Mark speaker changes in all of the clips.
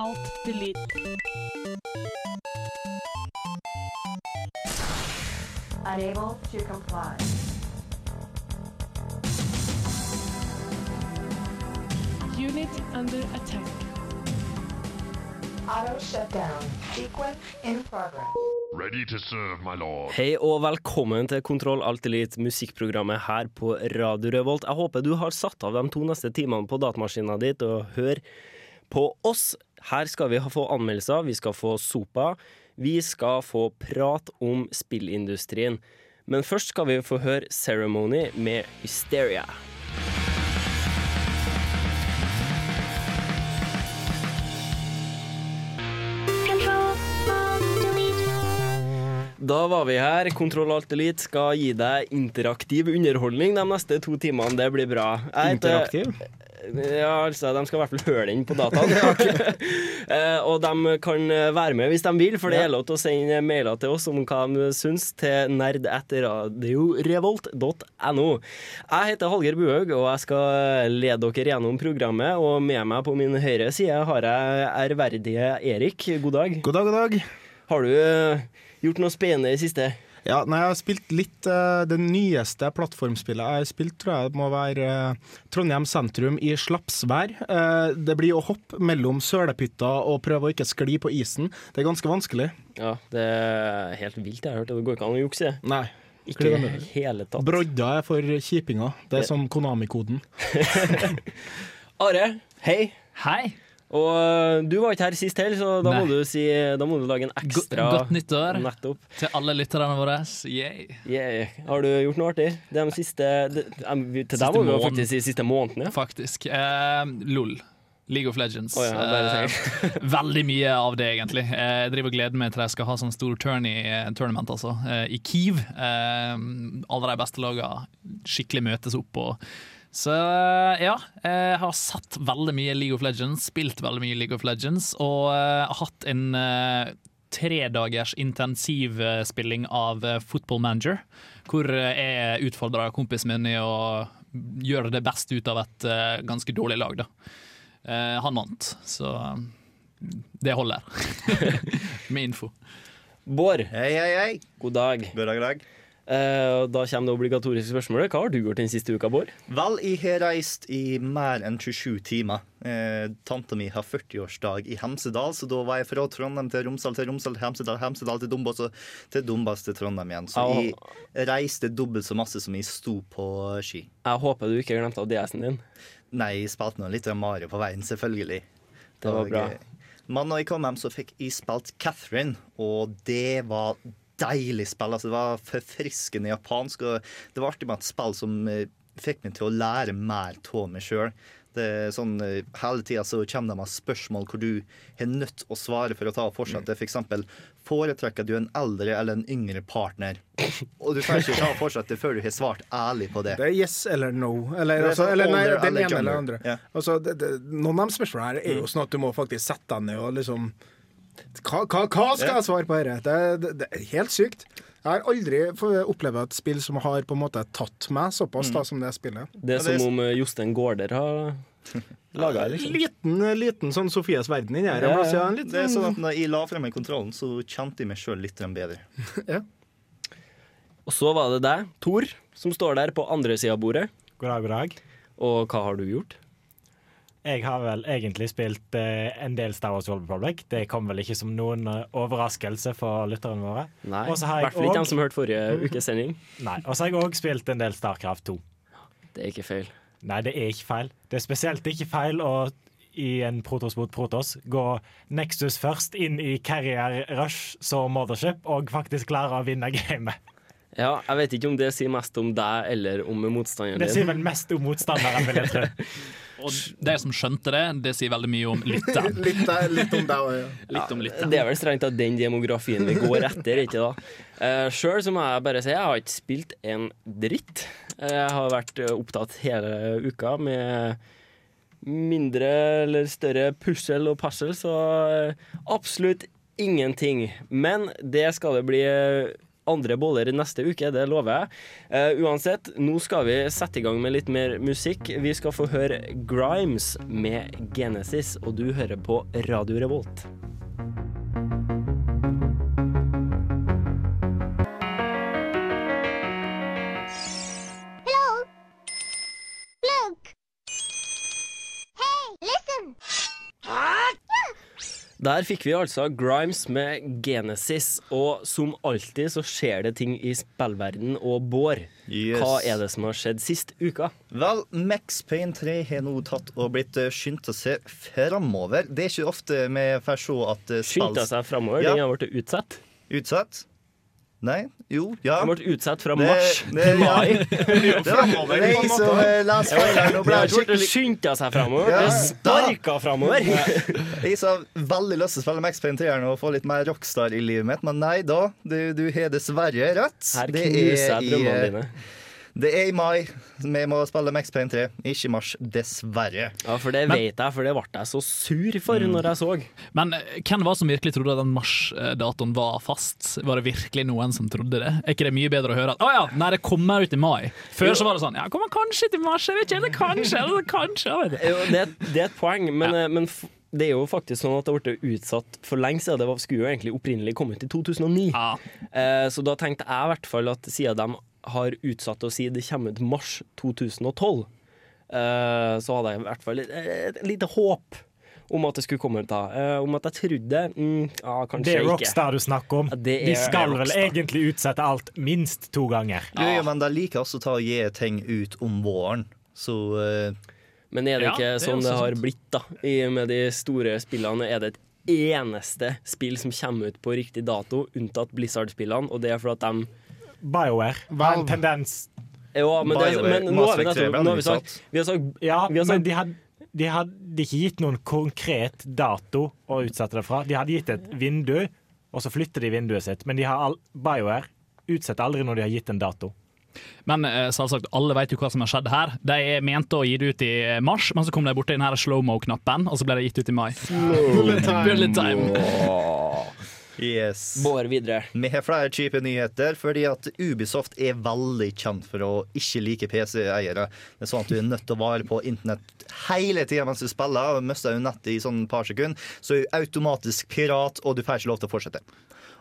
Speaker 1: Alt, delete.
Speaker 2: Unable to comply.
Speaker 1: Unit under attack.
Speaker 2: Auto shutdown. Sequence in progress.
Speaker 3: Ready to serve, my lord.
Speaker 4: Hei og velkommen til Kontroll Alt Elite, musikkprogrammet her på Radio Revolt. Jeg håper du har satt av de to neste timene på datamaskinen ditt og hører på oss. Her skal vi få anmeldelser, vi skal få sopa, vi skal få prat om spillindustrien. Men først skal vi få høre Ceremony med Hysteria. Da var vi her. Kontroll Alt Elite skal gi deg interaktiv underholdning de neste to timene. Det blir bra. Jeg
Speaker 5: Interaktiv?
Speaker 4: Ja, altså, de skal i hvert fall høre den på dataen. Eh, og de kan være med hvis de vil, for det er lov til å sende mailer til oss om hva de syns, til nerd.radiorevolt.no. Jeg heter Hallgeir Buhaug, og jeg skal lede dere gjennom programmet. Og med meg på min høyre side har jeg ærverdige Erik. God dag.
Speaker 5: God dag, god dag.
Speaker 4: Har du eh, gjort noe spennende i det siste?
Speaker 5: Ja, nei, jeg har spilt litt uh, Det nyeste plattformspillet jeg har spilt, tror jeg må være uh, Trondheim sentrum i slapsvær. Uh, det blir å hoppe mellom sølepytter og prøve å ikke skli på isen. Det er ganske vanskelig.
Speaker 4: Ja, det er helt vilt. Jeg har hørt det. Det går ikke an å jukse.
Speaker 5: Nei.
Speaker 4: Ikke i hele tatt.
Speaker 5: Brodda er for kjipinga. Det er som Konami-koden.
Speaker 4: Are, hei.
Speaker 6: Hei!
Speaker 4: Og øh, du var ikke her sist heller, så da må, du si, da må du lage en
Speaker 6: ekstra
Speaker 4: ekstra
Speaker 6: godt nyttår
Speaker 4: Nettopp.
Speaker 6: til alle lytterne våre. Yay.
Speaker 4: Yeah. Har du gjort noe artig? De siste de, Til deg må vi faktisk si siste måneden. Ja.
Speaker 6: Faktisk. Eh, LOL. League of Legends.
Speaker 4: Oh, ja,
Speaker 6: Eh, veldig mye av det, egentlig. Eh, Jeg driver og gleder meg til jeg skal ha sånn stor tourney, tournament altså, eh, i Kiev. Eh, Alle de beste lagene skikkelig møtes opp. Og så eh, ja, jeg har sett veldig mye League of Legends, spilt veldig mye League of Legends, og uh, hatt en uh, tredagers intensivspilling av uh, Football Manager, hvor eh, jeg utfordra kompisen min i å gjøre det beste ut av et uh, ganske dårlig lag. Da. Uh, han vant, så eh, det holder. Med info.
Speaker 4: Bård,
Speaker 7: Hei, hei, hei.
Speaker 4: god dag.
Speaker 7: God dag, dag.
Speaker 4: Og da kommer det obligatoriske spørsmålet. Hva har du gjort den siste uka, Bård?
Speaker 7: Vel, jeg har reist i mer enn 27 timer. Uh, Tanta mi har 40-årsdag i Hemsedal, så da var jeg fra Trondheim til Romsdal, til Romsdal til Hemsedal, Hemsedal til Dombås og til Dombås til Trondheim igjen. Så jeg reiste dobbelt så masse som jeg sto på ski.
Speaker 4: Jeg håper du ikke glemte ADS-en din.
Speaker 7: Nei, jeg spilte nå litt Mario på veien, selvfølgelig.
Speaker 4: Det var bra.
Speaker 7: eh, Men når jeg kom hjem, så fikk jeg spilt Catherine, og det var deilig spill. Altså, det var forfriskende japansk, og det var artig med et spill som eh, fikk meg til å lære mer av meg sjøl. Sånn, eh, Hele tida så kommer det med spørsmål hvor du er nødt å svare for å ta og fortsette. For eksempel, foretrekker du en eldre eller en yngre partner? Og du får ikke ta og fortsette før du har svart ærlig på det.
Speaker 5: Det er yes eller no. Eller,
Speaker 7: er
Speaker 5: altså,
Speaker 7: sånn
Speaker 5: eller nei, den ene eller
Speaker 7: den
Speaker 5: andre.
Speaker 7: Yeah.
Speaker 5: Altså, det, det, noen av de spørsmålene her er jo sånn at du må faktisk sette deg ned og liksom Hva, hva, hva skal jeg svare på dette? Det, det, er helt sykt. Jeg har aldri opplevd et spill som har på en måte tatt meg såpass da, som det spillet.
Speaker 4: Det er som om eh, Jostein Gaarder har laga det. Liksom.
Speaker 5: Liten, liten sånn Sofias verden inni her.
Speaker 4: Ja, ja.
Speaker 5: en liten,
Speaker 7: Det er sånn at når jeg la frem meg kontrollen, så kjente jeg meg sjøl litt bedre. ja.
Speaker 4: Og så var det deg, Tor, som står der på andre sida av bordet.
Speaker 8: God dag, god dag.
Speaker 4: Og hva har du gjort?
Speaker 8: Jeg har vel egentlig spilt eh, en del Star Wars World Republic. Det kom vel ikke som noen eh, overraskelse for lytterne våre.
Speaker 4: Nei, i hvert fall ikke
Speaker 8: han
Speaker 4: de som hørte forrige ukes sending.
Speaker 8: Nei, Og så har jeg òg spilt en del Starcraft 2.
Speaker 4: Det er ikke feil.
Speaker 8: Nei, det er ikke feil. Det er spesielt ikke feil å i en Protoss mot Protoss gå Nexus først inn i Carrier Rush så Mothership og faktisk klare å vinne gamet.
Speaker 4: Ja, jeg vet ikke om det sier mest om deg eller om motstanderen din.
Speaker 8: Det sier vel mest om motstanderen, vil jeg tro.
Speaker 6: Og de som skjønte det, det sier veldig mye om lytteren.
Speaker 5: litt, litt om deg òg, ja.
Speaker 6: Litt om lytteren.
Speaker 4: Det er vel strengt tatt den demografien vi går etter, ikke da? Uh, Sjøl så må jeg bare si jeg har ikke spilt en dritt. Eh, Jeg har vært eh, opptatt hele uka med mindre eller større pussel og puzzle, så eh, absolutt ingenting. Men det skal det bli eh, andre boller neste uke, det lover jeg. Uh, uansett, nå skal vi sette i gang med litt mer musikk. Vi skal få høre Grimes med Genesis, og du hører på Radio Revolt. Der fikk vi altså Grimes med Genesis, og som alltid så skjer det ting i spillverden og Bård.
Speaker 7: Yes.
Speaker 4: Hva er det som har skjedd sist uka?
Speaker 7: Vel, Max Payne 3 har nå tatt og blitt eh, skyndt å se framover. Det er ikke ofte vi får se at eh, spill
Speaker 4: Skyndte seg framover.
Speaker 7: Ja.
Speaker 4: Den har blitt utsatt.
Speaker 7: Utsatt? Nei? Jo? Ja.
Speaker 4: Den ble utsatt fra mars til mai.
Speaker 7: Det var det er jeg som eh, leser feil her. Nå ble
Speaker 4: Det
Speaker 7: skikkelig
Speaker 4: skynda seg framover.
Speaker 7: Ja.
Speaker 4: Det sparka framover.
Speaker 7: Jeg sa veldig lyst til å spille Max Payne 3 og få litt mer rockstar i livet mitt, men nei da. Du, du har dessverre rett.
Speaker 4: Her knuser
Speaker 7: er
Speaker 4: jeg drømmene dine.
Speaker 7: Det er i mai. Vi må spille Max Payne 3, ikke i mars. Dessverre.
Speaker 4: Ja, for det vet jeg, for det ble jeg så sur for
Speaker 7: Mm.
Speaker 4: når jeg så.
Speaker 6: Men eh, hvem var som virkelig trodde at den marsdatoen var fast? Var det virkelig noen som trodde det? Er ikke det mye bedre å høre at å ja, nei, det kommer ut i mai? Før så var det sånn ja, kommer kanskje til mars, jeg vet ikke, eller kanskje, eller kanskje. Jeg vet.
Speaker 4: Jo, det, det er et poeng, men, ja. men det er jo faktisk sånn at det ble utsatt for lenge siden. Det skulle jo egentlig opprinnelig komme ut i 2009.
Speaker 6: Ja.
Speaker 4: Eh, så da tenkte jeg i hvert fall at siden de har utsatt å si det kommer ut mars 2012, eh, så hadde jeg i hvert fall et, et lite håp om at det skulle komme ut da. Eh, om at jeg trodde mm, Ja, kanskje
Speaker 8: Det er
Speaker 4: ikke.
Speaker 8: Rockstar du snakker om.
Speaker 4: Ja,
Speaker 8: De skal vel egentlig utsette alt minst to ganger.
Speaker 7: Jo, ja, men de liker også å ta og gi ting ut om våren, så uh...
Speaker 4: Men er det
Speaker 6: Ja,
Speaker 4: ikke
Speaker 6: det er
Speaker 4: sånn det har
Speaker 6: sant.
Speaker 4: blitt, da? I, med de store spillene er det et eneste spill som kommer ut på riktig dato, unntatt Blizzard-spillene, og det er fordi at de
Speaker 8: BioWare har en tendens
Speaker 4: Jo, men, det, men nå har vi
Speaker 7: Mass Effect 3
Speaker 4: nettopp nå har vi sagt, vi har sagt
Speaker 8: Ja,
Speaker 4: Vi har sagt-
Speaker 8: men de hadde, de hadde ikke gitt noen konkret dato å utsette det fra. De hadde gitt et vindu, og så flytter de vinduet sitt. Men de har all, BioWare utsetter aldri når de har gitt en dato.
Speaker 6: Men eh, selvsagt, alle vet jo hva som har skjedd her. De mente å gi det ut i mars, men så kom de borti den slow-mo-knappen, og så ble det gitt ut i mai. Bullet time.
Speaker 7: Yes.
Speaker 4: Bård videre.
Speaker 7: Vi har flere kjipe nyheter, fordi at Ubisoft er veldig kjent for å ikke like PC-eiere. Det er sånn at du er nødt til å være på internett hele tida mens du spiller, og mister du nettet i sånn et par sekunder, så er du automatisk pirat, og du får ikke lov til å fortsette.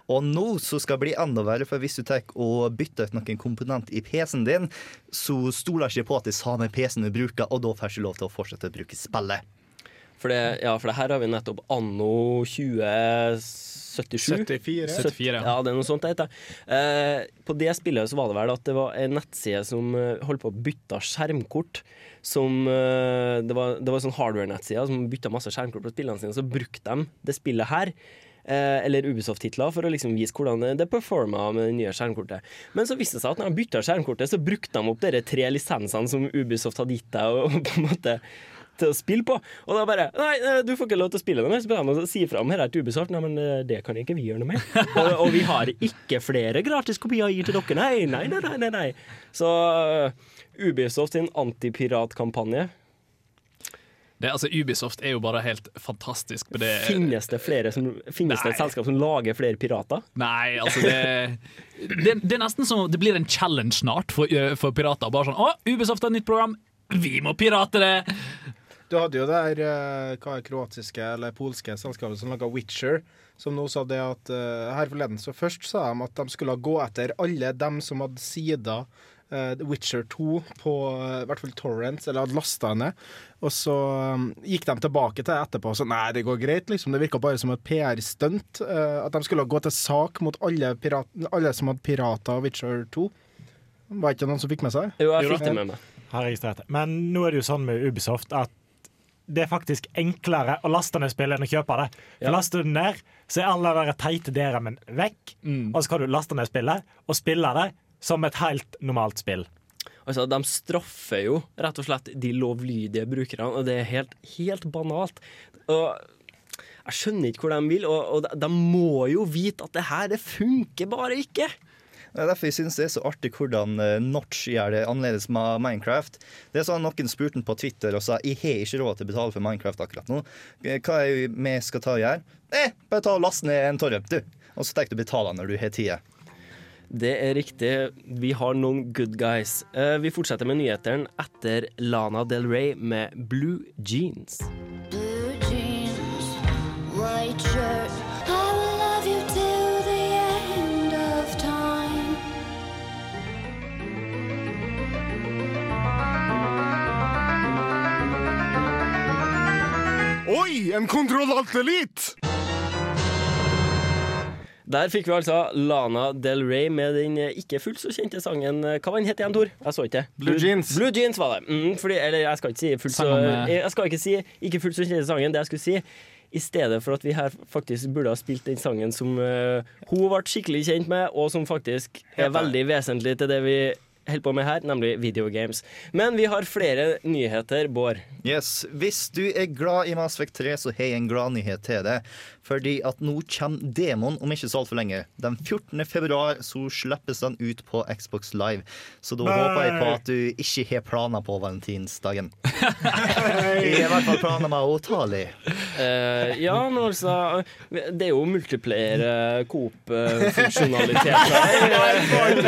Speaker 7: Og nå så skal det bli enda verre, for hvis du tar og bytter ut noen komponent i PC-en din, så stoler ikke på at det er samme PC-en du bruker, og da får du ikke lov til å fortsette å bruke spillet.
Speaker 4: For det, ja, for det her har vi nettopp anno 2077.
Speaker 5: 74.
Speaker 6: 74,
Speaker 4: Ja, det er noe sånt det heter. Eh, på det spillet så var det vel at det var en nettside som eh, holdt på å bytte skjermkort. Som, eh, det var, det var en sånn hardware-nettside som bytta masse skjermkort på spillene sine. Så brukte de det spillet her, eh, eller Ubisoft-titler, for å liksom vise hvordan det- performa med det nye skjermkortet. Men så viste det seg at når de bytta skjermkortet, så brukte de opp de tre lisensene som Ubisoft hadde gitt deg. Og, på en måte til å spille på. Og da bare Nei, eh, du får ikke lov til å spille noe mer. Så ber han å si fra om her til Ubisoft. Nei, men eh, det kan ikke vi gjøre noe med. og, og vi har ikke flere gratiskopier å gi til dere. Nei, nei, nei, nei. nei. Så eh, Ubisoft sin antipiratkampanje.
Speaker 6: Det, altså, Ubisoft er jo bare helt fantastisk på det.
Speaker 4: Finnes det flere som Finnes det et selskap som lager flere pirater?
Speaker 6: Nei, altså det, det Det er nesten som det blir en challenge snart for, for pirater. Bare sånn Å, Ubisoft har et nytt program! Vi må pirate det!
Speaker 5: Du hadde jo det her eh, hva er kroatiske eller polske selskapet som laga Witcher, som nå sa det at eh, her forleden så først sa de at de skulle gå etter alle dem som hadde sida uh, Witcher 2 på eh, i hvert fall Torrents, eller hadde lasta henne. Og så um, gikk de tilbake til det etterpå og sa nei, det går greit, liksom. Det virka bare som et PR-stunt. eh, at de skulle gå til sak mot alle, pirat, alle som hadde pirater av Witcher 2. Var det ikke noen som fikk med seg?
Speaker 4: Jo, jeg fikk det med meg.
Speaker 8: Men nå er det jo sånn med Ubisoft at det er faktisk enklere å laste ned spillet enn å kjøpe det. For
Speaker 4: Ja.
Speaker 8: Laster du den ned, så er alle de teite DRM-en vekk, og så kan du laste ned spillet og spille det som et helt normalt spill.
Speaker 4: Altså, De straffer jo rett og slett de lovlydige brukerne, og det er helt, helt banalt. Og jeg skjønner ikke hvor de vil, og, og de, de må jo vite at det her, det funker bare ikke.
Speaker 7: Det er derfor jeg synes det er så artig hvordan eh, Notch gjør det annerledes med Minecraft. Det er sånn Noen spurte på Twitter og sa jeg har ikke råd til å betale for Minecraft akkurat nå. Eh, Hva er det vi skal ta og gjøre? Eh, bare ta og laste ned en torrent, du. Og så tenker du å betale når du har tid.
Speaker 4: Det er riktig. Vi har noen good guys. Eh, vi fortsetter med nyhetene etter Lana Del Rey med Blue Jeans.
Speaker 9: Blue jeans, white shirt.
Speaker 5: Oi, en Kontroll Alt Elite!
Speaker 4: Der fikk vi altså Lana Del Rey med den ikke fullt så kjente sangen Hva var den het igjen, Tor? Jeg så ikke.
Speaker 5: Blue Jeans.
Speaker 4: Blue Jeans var det. Mm, fordi, eller jeg skal ikke si fullt så Jeg skal ikke si ikke fullt så kjente sangen. Det jeg skulle si i stedet for at vi her faktisk burde ha spilt den sangen som uh, hun ble skikkelig kjent med, og som faktisk er veldig vesentlig til det vi holder på med her, nemlig videogames. Men vi har flere nyheter, Bård.
Speaker 7: Yes, Hvis du er glad i Mass Effect 3, så har jeg en gladnyhet til deg. Fordi at nå kommer demoen om ikke så altfor lenge. Den 14. februar så slippes den ut på Xbox Live. Så da håper jeg på at du ikke har planer på valentinsdagen. Jeg har i hvert fall planer med å ta litt.
Speaker 4: Uh, ja, men altså Det er jo multiplayer uh, coop-funksjonalitet her.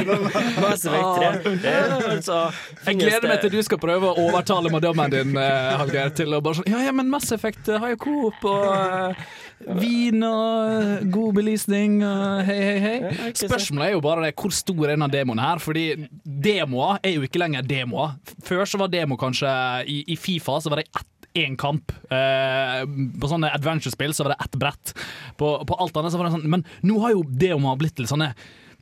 Speaker 4: Mass Effect 3. Altså
Speaker 6: Jeg gleder meg til du skal prøve å overtale madammen din uh, Hallgeir, til å bare sånn Ja, ja, men Mass Effect eh, har jo Coop og eh, vin og god belysning og hei, hei, hei. Spørsmålet er jo bare det, hvor stor er denne demoen her? Fordi demoer er jo ikke lenger demoer. Før så var demo kanskje I, i Fifa så var det ett én kamp. Eh, på sånne adventure-spill så var det ett brett. På, på alt annet så var det sånn Men nå har jo demoer blitt til sånne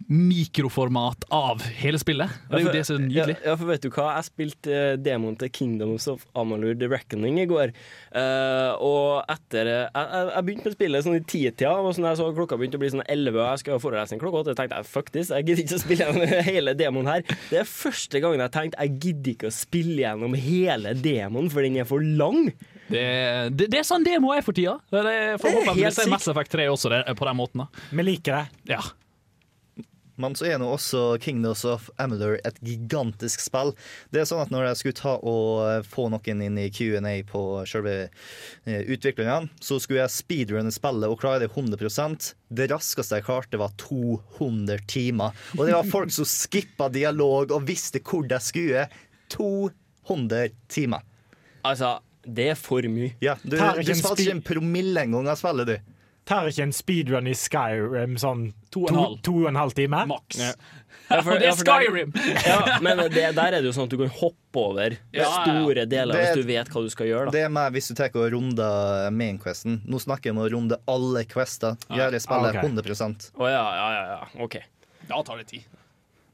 Speaker 6: mikroformat av hele spillet. Og det er jo det som er nydelig.
Speaker 4: Ja, for vet du hva? Jeg spilte eh, demoen til Kingdoms of Amalur The Reckoning i går. Uh, og etter eh, jeg, jeg, begynte med spillet sånn i titida, og sånn jeg så klokka begynte å bli sånn 11, og jeg skal ha forelesning klokka åtte, tenkte jeg fuck this, jeg gidder ikke å spille gjennom hele demoen her. Det er første gangen jeg tenkte jeg gidder ikke å spille gjennom hele demoen, for den er for lang.
Speaker 6: Det, det, det er sånn demo er for tida. Det er
Speaker 4: for
Speaker 6: det er
Speaker 4: sykt.
Speaker 6: Mass Effect 3 også det, på den måten.
Speaker 8: Vi liker det.
Speaker 6: Ja.
Speaker 7: Men så er nå også Kingdoms of Amalur et gigantisk spill. Det er sånn at Når jeg skulle ta og eh, få noen inn i Q&A på selve eh, utviklingen, så skulle jeg speedrunne spillet og klare det 100% Det raskeste jeg klarte, var 200 timer. Og det var folk som skippa dialog og visste hvor de skulle. 200 timer.
Speaker 4: Altså, det er for mye.
Speaker 7: Ja, Du,
Speaker 8: Tar
Speaker 7: du spilte ikke en promille engang av spillet, du.
Speaker 8: Tar ikke en speedrun i Skyrim sånn
Speaker 6: To og en halv.
Speaker 8: to og en halv time?
Speaker 6: Maks.
Speaker 4: Ja,
Speaker 6: Ja,
Speaker 4: for-
Speaker 6: det er Skyrim!
Speaker 4: Ja, men det, der er det jo sånn at du kan hoppe over store deler
Speaker 7: Det-
Speaker 4: hvis du vet hva du skal gjøre. Da.
Speaker 7: Det er meg hvis du tar og runder mainquesten. Nå snakker jeg om å runde alle quester. Gjøre spillet
Speaker 8: Ah, okay.
Speaker 7: 100
Speaker 4: Å ja, ja, ja, ja. OK.
Speaker 6: Da tar det tid.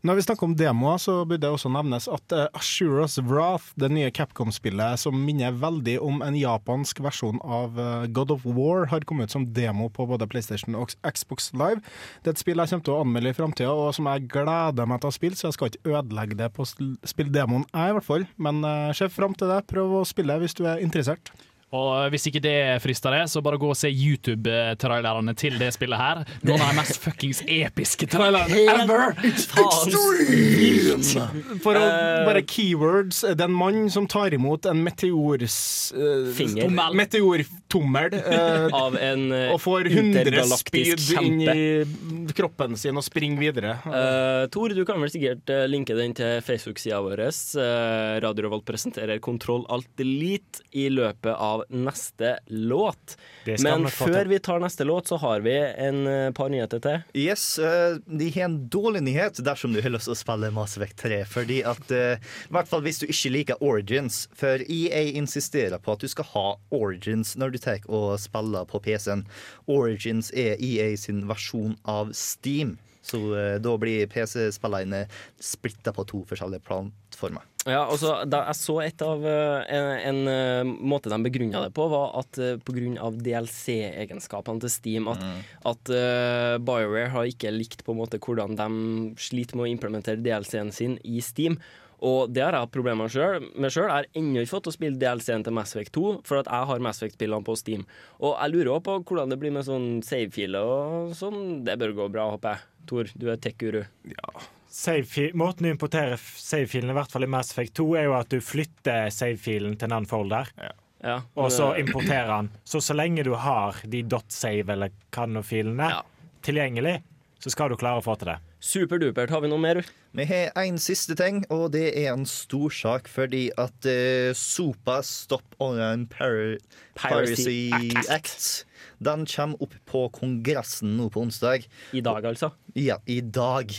Speaker 5: Når vi snakker om demoer, så burde det også nevnes at uh, Ashuras Wrath, det nye Capcom-spillet som minner veldig om en japansk versjon av eh, God of War, har kommet ut som demo på både PlayStation og Xbox Live. Det er et spill jeg kommer til å anmelde i framtida, og som jeg gleder meg til å spille, så jeg skal ikke ødelegge det på å spille demoen, jeg i hvert fall. Men uh, se fram til det. Prøv å spille hvis du er interessert.
Speaker 6: Og hvis ikke det frister det, så bare gå og se YouTube-trailerne til det spillet her. Noen av de mest fuckings episke trailerne ever!
Speaker 5: For å
Speaker 4: Eh,
Speaker 5: bare keywords Det er en mann som tar imot en meteors... uh,
Speaker 4: meteor
Speaker 6: uh,
Speaker 5: Meteortommel. eh,
Speaker 4: Av en uh,
Speaker 5: og får 100
Speaker 4: intergalaktisk
Speaker 5: speed inn i kroppen sin og springer videre.
Speaker 4: Uh, Tor, du kan vel sikkert eh, linke den til Facebook-sida vår. Uh, Radio Revolt presenterer Kontroll Alt Elite i løpet av neste låt. Men
Speaker 8: vi
Speaker 4: før vi tar neste låt, så har vi en eh, par nyheter til.
Speaker 7: Yes, eh, De har en dårlig nyhet dersom du har lyst til å spille Mass Effect 3. Fordi at, eh, I hvert fall hvis du ikke liker Origins. For EA insisterer på at du skal ha Origins når du tar og spiller på PC-en. Origins er EA sin versjon av Steam. Så eh, da blir PC-spillerne splitta på to forskjellige plattformer.
Speaker 4: Ja, og så da jeg så et av eh, En, en eh, måte de begrunna det på, var at pga. DLC-egenskapene til Steam At, at uh, BioWare har ikke likt på en måte hvordan de sliter med å implementere DLC-en sin i Steam. Og det har jeg hatt problemer med sjøl. Jeg har ennå ikke fått å spille DLC-en til Mass Effect 2, for at jeg har Mass Effect-spillene på Steam. Og jeg lurer også på hvordan det blir med sånn save-filer og sånn. Det bør gå bra, håper jeg. Tor, du er tech-guru.
Speaker 8: Ja. måten du importerer save-filen, i hvert fall i Mass Effect 2, er jo at du flytter save-filen til en annen folder,
Speaker 4: Ja,
Speaker 8: og så importerer den. Så så lenge du har de .save eller er
Speaker 4: Ja.
Speaker 8: tilgjengelig, så skal du klare å få til det.
Speaker 4: Superdupert. Har vi noe mer?
Speaker 7: Vi har en siste ting, og det er en storsak fordi at uh, SOPA, Stop Online
Speaker 4: Piracy
Speaker 7: Piracy Act, den kommer opp på Kongressen nå på onsdag.
Speaker 4: I dag, altså?
Speaker 7: Ja, i dag.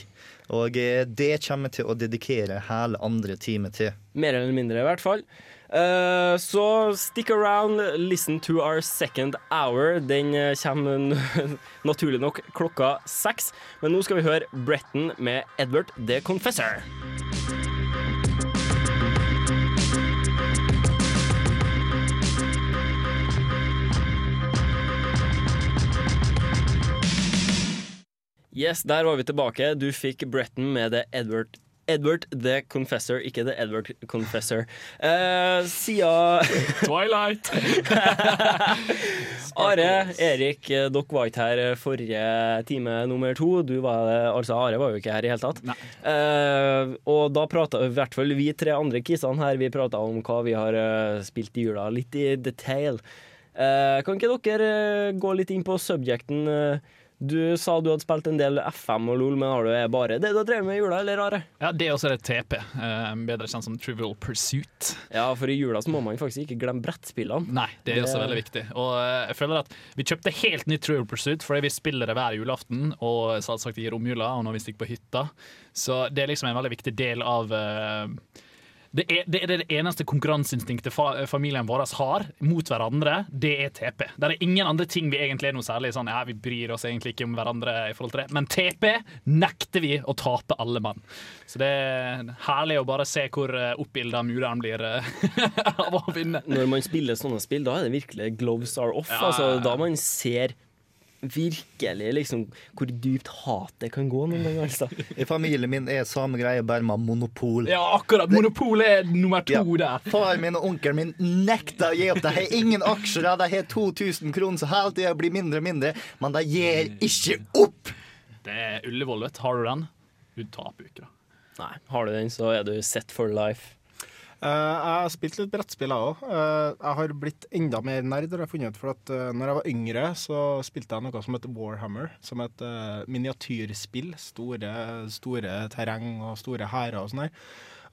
Speaker 7: Og eh, det kommer vi til å dedikere hele andre time til.
Speaker 4: Mer eller mindre, i hvert fall. Eh, så stick around, listen to our second hour. Den eh, kommer naturlig nok klokka seks. Men nå skal vi høre Bretton med Edward the Confessor. Yes, der var vi tilbake. Du fikk Bretton med det Edward Edward the Confessor, ikke The Edward Confessor. Uh, Siden
Speaker 6: Twilight!
Speaker 4: Are, Erik, eh, dere var ikke her eh, forrige time nummer to. Du var, altså Are var jo ikke her i hele tatt. Uh, og da prata i hvert fall vi tre andre kissene her Vi prata om hva vi har eh, spilt i jula, litt i detail. Eh, kan ikke dere eh, gå litt inn på subjecten? eh, du sa du hadde spilt en del FM og LOL, men har du bare det du har drevet med i jula, eller Are?
Speaker 6: Ja, det også er et TP. eh, bedre kjent som Trivial Pursuit.
Speaker 4: Ja, for i jula så må man faktisk ikke glemme brettspillene.
Speaker 6: Nei, det er også veldig viktig. Og eh, jeg føler at Vi kjøpte helt nytt Trivial Pursuit fordi vi spiller det hver julaften og selvsagt i romjula og når vi stikker på hytta. Så det er liksom en veldig viktig del av eh, det er, det er det eneste konkurranseinstinktet fa familien vår har mot hverandre. Det er TP. Det er ingen andre ting vi egentlig er noe særlig sånn Ja, vi bryr oss egentlig ikke om hverandre i forhold til det, men TP nekter vi å tape alle mann. Så det er herlig å bare se hvor uh, oppbilda mureren blir eh, av å vinne.
Speaker 4: Når man spiller sånne spill, da er det virkelig gloves are off.
Speaker 6: Ja,
Speaker 4: Altså, da man ser virkelig liksom hvor dypt hatet kan gå noen ganger. Altså.
Speaker 7: I familien min er samme greie, bare med monopol.
Speaker 6: Ja, akkurat. Monopol er nummer to
Speaker 7: Ja.
Speaker 6: der.
Speaker 7: Far min og onkelen min nekter å gi opp. De har ingen aksjer, de har 2000 kroner, så hele tida blir mindre og mindre. Men de gir ikke opp!
Speaker 6: Det er Ullevål, vet du. Har du den? Du taper jo ikke, da.
Speaker 4: Nei, har du den, så er du set for life.
Speaker 5: Eh, jeg har spilt litt brettspill, jeg òg. jeg har blitt enda mer nerd, jeg funnet ut. For at uh, når jeg var yngre, så spilte jeg noe som heter Warhammer. Som et miniatyrspill. Store, store terreng og store hærer og sånn her.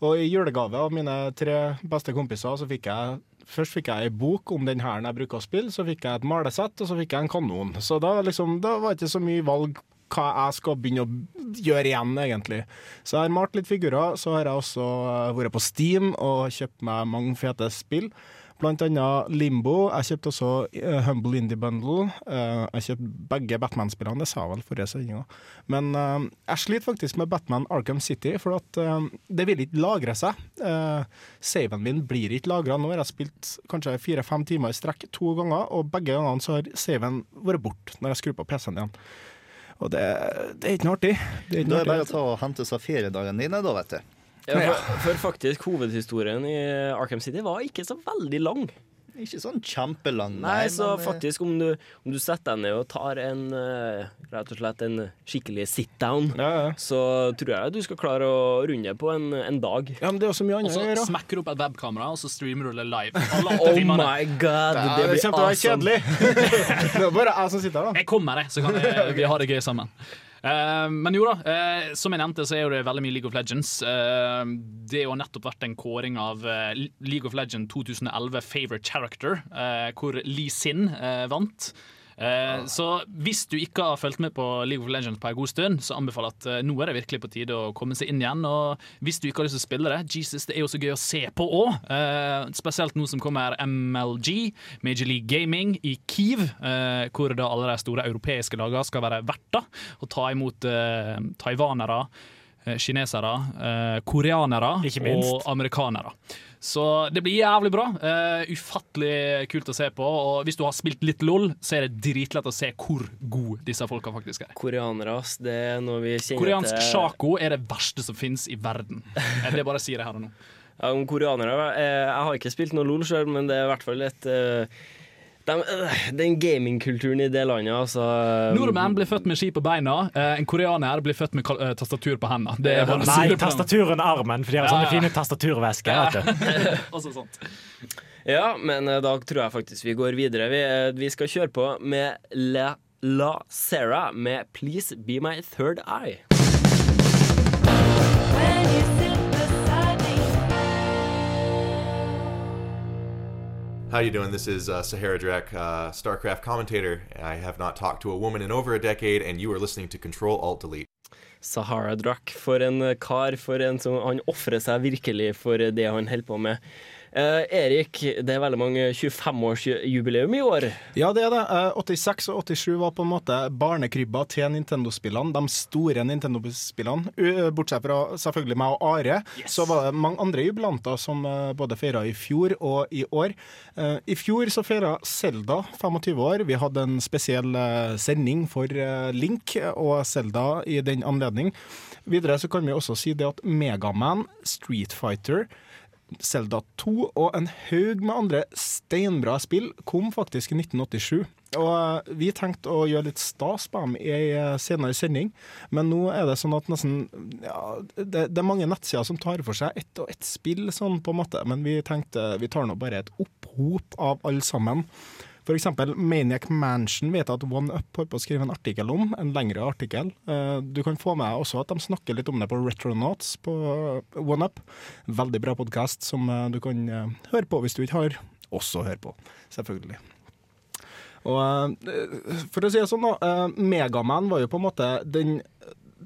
Speaker 5: Og i julegave av mine tre beste kompiser, så fikk jeg Først fikk jeg ei bok om den hæren jeg bruker å spille, så fikk jeg et malesett, og så fikk jeg en kanon. Så da, liksom, da var det ikke så mye valg hva jeg skal begynne å gjøre igjen, egentlig. Så jeg har malt litt figurer. Så har jeg også eh, vært på Steam og kjøpt meg mange fete spill. Blant annet Limbo. Jeg kjøpte også eh, Humble Indie Bundle. Eh, jeg kjøpte begge Batman-spillene, det sa jeg vel forrige sending òg. Men jeg sliter faktisk med Batman Arkham City, for at det vil ikke lagre seg. Saven min blir ikke lagra. Nå har jeg spilt kanskje fire-fem timer i strekk to ganger, og begge gangene så har saven vært borte når jeg skrur på PC-en igjen. Og det, det er ikke noe artig. Det er ikke
Speaker 7: Da
Speaker 5: noe
Speaker 7: er det bare å
Speaker 5: artig.
Speaker 7: ta og hente seg feriedagene dine, da, vet du.
Speaker 4: Ja, for, for faktisk, hovedhistorien i Arkham City var ikke så veldig lang.
Speaker 7: Ikke sånn kjempelang,
Speaker 4: Nei, så
Speaker 7: men, eh,
Speaker 4: faktisk, om du, om du setter deg ned og tar en eh, rett og slett en skikkelig sit-down,
Speaker 5: Ja, ja.
Speaker 4: så tror jeg du skal klare å runde på en, en dag.
Speaker 5: ja, men det er også så mye
Speaker 6: Og
Speaker 5: annet
Speaker 6: så
Speaker 5: å gjøre.
Speaker 6: smekker du opp et webkamera, og så streamer du det live.
Speaker 4: Oh my god, det
Speaker 5: det
Speaker 4: blir
Speaker 5: kommer til å være kjedelig. det er bare jeg som sitter her, da.
Speaker 6: Jeg kommer, jeg, så kan jeg, vi ha det gøy sammen. Eh, men jo da, eh, som jeg nevnte, så er det veldig mye League of Legends. Eh, det har nettopp vært en kåring av League of Legends 2011 Favorite Character, hvor Lee Sin vant. Eh, Så hvis du ikke har fulgt med på League of Legends på en god stund, så anbefaler jeg at eh, nå er det virkelig på tide å komme seg inn igjen. Og hvis du ikke har lyst til å spille det, Jesus, det er jo så gøy å se på òg. Spesielt nå som kommer MLG, Major League Gaming, i Kiev, eh, hvor da alle de store europeiske lagene skal være verter og ta imot eh, taiwanere. eh, Kinesere, eh, koreanere og amerikanere. Så det blir jævlig bra. Uh, ufattelig kult å se på. Og hvis du har spilt litt LOL, så er det dritlett å se hvor gode disse folka faktisk er.
Speaker 4: Koreanere, ass. Det er noe vi kjenner
Speaker 6: Koreansk
Speaker 4: til.
Speaker 6: sjako er det verste som fins i verden. Eh, Det bare sier jeg her og nå.
Speaker 4: Ja, om koreanere eh, Jeg har ikke spilt noe LOL sjøl, men det er i hvert fall et eh, dem- eh, Den gamingkulturen i det landet, altså eh,
Speaker 6: Nordmenn blir født med ski på beina. eh, En koreaner blir født med eh, tastatur på hendene. Det er bare
Speaker 8: Nei,
Speaker 6: tastatur
Speaker 8: under armen, for de har sånne
Speaker 6: ja.
Speaker 8: fine tastaturvesker. Ja.
Speaker 6: Også sånt.
Speaker 4: Ja, men eh, da tror jeg faktisk vi går videre. Vi, vi skal kjøre på med La, La Sarah med 'Please Be My Third Eye'.
Speaker 10: How you doing? This is uh, Sahara Drek, uh, StarCraft commentator. I have not talked to a woman in over a decade, and you are listening to Control Alt Delete.
Speaker 4: Sahara Drak. For en eh, kar. For en som Han ofrer seg virkelig for det han holder med. Eh, Erik, det er veldig mange 25-årsjubileum i år.
Speaker 5: Ja, det er det. Eh, 86 og 87 var på en måte barnekrybba til Nintendo-spillene. De store Nintendo-spillene. U- Bortsett fra selvfølgelig meg og Are, så var det mange andre jubilanter som eh, både feira i fjor og i år. Eh, I fjor så feira Selda 25 år. Vi hadde en spesiell eh, sending for eh, Link og Selda i den anledning. Videre så kan vi også si det at Megaman, Street Fighter, Zelda 2 og en haug med andre steinbra spill kom faktisk i 1987. Og eh, vi tenkte å gjøre litt stas på dem i ei eh, senere sending, men nå er det sånn at nesten ja, det, det er mange nettsider som tar for seg ett og ett spill, sånn på en måte, men vi tenkte vi tar nå bare et opphop av alle sammen. Eksempel Maniac Mansion vet jeg at OneUp holder på å skrive en artikkel om, en lengre artikkel. Eh, Du kan få med også at de snakker litt om det på Retronauts på OneUp. Veldig bra podkast som eh, du kan eh, høre på hvis du ikke har Også hør på, selvfølgelig. Og for å si det sånn, da. Megaman var jo på en måte den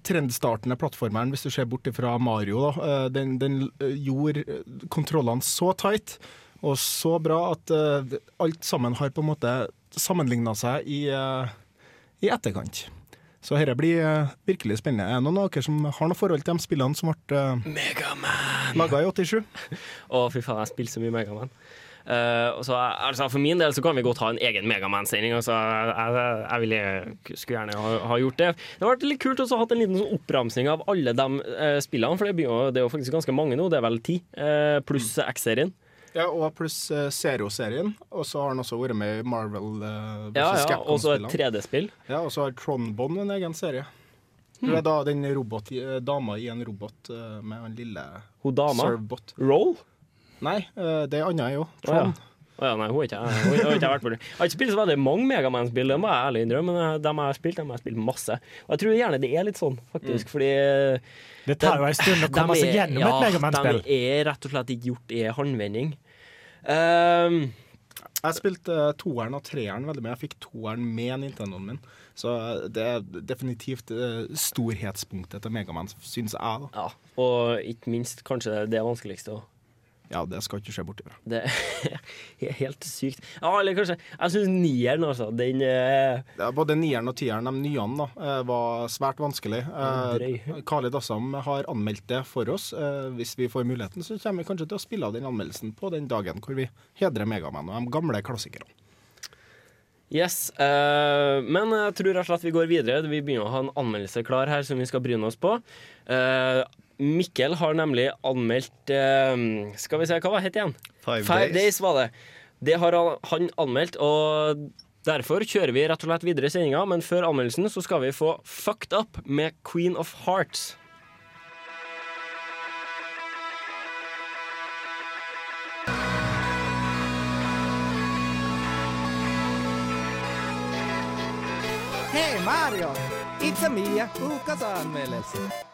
Speaker 5: trendstartende plattformeren, hvis du ser bort fra Mario. Da. Den, den gjorde kontrollene så tight og så bra at uh, alt sammen har på en måte sammenligna seg i, uh, i etterkant. Så dette blir uh, virkelig spennende. Er det noen av dere som har noe forhold til de spillene som ble uh, laga i 87?
Speaker 4: Å, fy faen, jeg spiller så mye Megaman. Uh, så, altså, for min del så kan vi godt ha en egen Megaman-sending. Altså, jeg, jeg, jeg ville, skulle gjerne ha, ha gjort det. Det har vært litt kult å ha en liten sånn oppramsing av alle de uh, spillene, for det, blir jo, det er jo faktisk ganske mange nå. Det er vel ti, eh, pluss X-serien.
Speaker 5: Ja, og pluss uh, Zero-serien. Og så har han også vært med i Marvel uh,
Speaker 4: Ja, ja, og så et 3D-spill.
Speaker 5: Ja, og så har Tronbond en egen serie.
Speaker 4: Hmm.
Speaker 5: Det er da den robot, eh, dama i en robot eh, med han lille
Speaker 4: Hun dama?
Speaker 5: Servbot.
Speaker 4: Roll?
Speaker 5: Nei, eh, det er anna jo. Tron.
Speaker 4: ja. Å ja, nei, hun har ikke hun har ikke vært borti. Jeg har ikke spilt så veldig mange Megaman-spill, det må jeg ærlig innrømme, men de jeg har spilt, dem har jeg spilt masse. Og jeg tror gjerne det er litt sånn, faktisk, fordi
Speaker 8: Mm. Det tar jo en stund å komme seg
Speaker 4: gjennom
Speaker 8: gjennom et Megaman-spill.
Speaker 4: Ja, de er rett og slett ikke gjort i håndvending. Um,
Speaker 5: Jeg spilte uh, toeren og treeren veldig mye. Jeg fikk toeren med Nintendoen min. Så eh, det er definitivt uh, storhetspunktet til Megaman, syns jeg. da.
Speaker 4: ja, og ikke minst kanskje det vanskeligste òg.
Speaker 5: Ja, det skal ikke se bort ifra.
Speaker 4: Det er helt sykt. Ja, eller kanskje Jeg syns nieren, altså. Den er
Speaker 5: Ja, både nieren og tieren, de nyene, da, eh, var svært vanskelig. Eh,
Speaker 4: Dassam
Speaker 5: Khalid Assam har anmeldt det for oss. Eh, Hvis vi får muligheten, så kommer vi kanskje til å spille av den anmeldelsen på den dagen hvor vi hedrer Megaman og de gamle klassikerne.
Speaker 4: Yes. uh, men jeg tror rett og slett vi går videre. Vi begynner å ha en anmeldelse klar her som vi skal bryne oss på. Eh, Mikkel har nemlig anmeldt eh, Skal vi se, hva var det het igjen?
Speaker 7: Five Days.
Speaker 4: var det. Det har han- han anmeldt, og derfor kjører vi rett og slett videre i sendinga. Men før anmeldelsen så skal vi få Fucked Up med Queen of Hearts.
Speaker 11: Hey Mario! It's a Mia, ukas anmeldelse.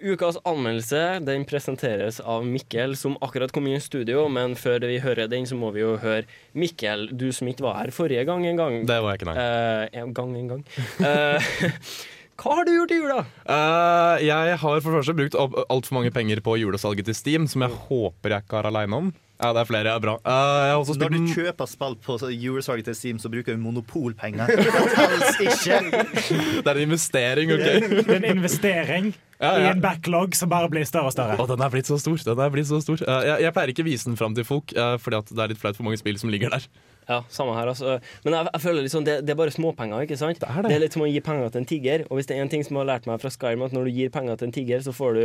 Speaker 4: Ukas anmeldelse den presenteres av Mikkel, som akkurat kom inn i studio. Men før vi hører den, så må vi jo høre Mikkel, du som ikke var her forrige gang en gang.
Speaker 12: Det var jeg ikke, nei.
Speaker 4: Uh, en gang, en gang. Eh, hva har du gjort i jula?
Speaker 12: Uh, jeg har for første brukt altfor mange penger på julesalget til Steam, som jeg håper jeg ikke er aleine om. Ja, det er flere. Bra. Uh, jeg har også
Speaker 7: Når du kjøper spill på julesalget til Steam, så bruker du monopolpenger. Det ikke.
Speaker 12: Det er en investering, OK?
Speaker 8: Det er en investering
Speaker 12: Ja,
Speaker 8: i en backlog som bare blir større og større.
Speaker 12: Og den er blitt så stor. Den er blitt så stor. Uh, jeg, jeg pleier ikke å vise den fram til folk, uh, fordi det er litt flaut for mange spill som ligger der.
Speaker 4: Ja, samme her, altså. Men jeg, jeg føler liksom det, det er bare småpenger, ikke sant? Det er, det. det er litt som å gi penger til en tiger. Og hvis det er en ting som jeg har lært meg fra Skyrim, at når du gir penger til en tiger, så får du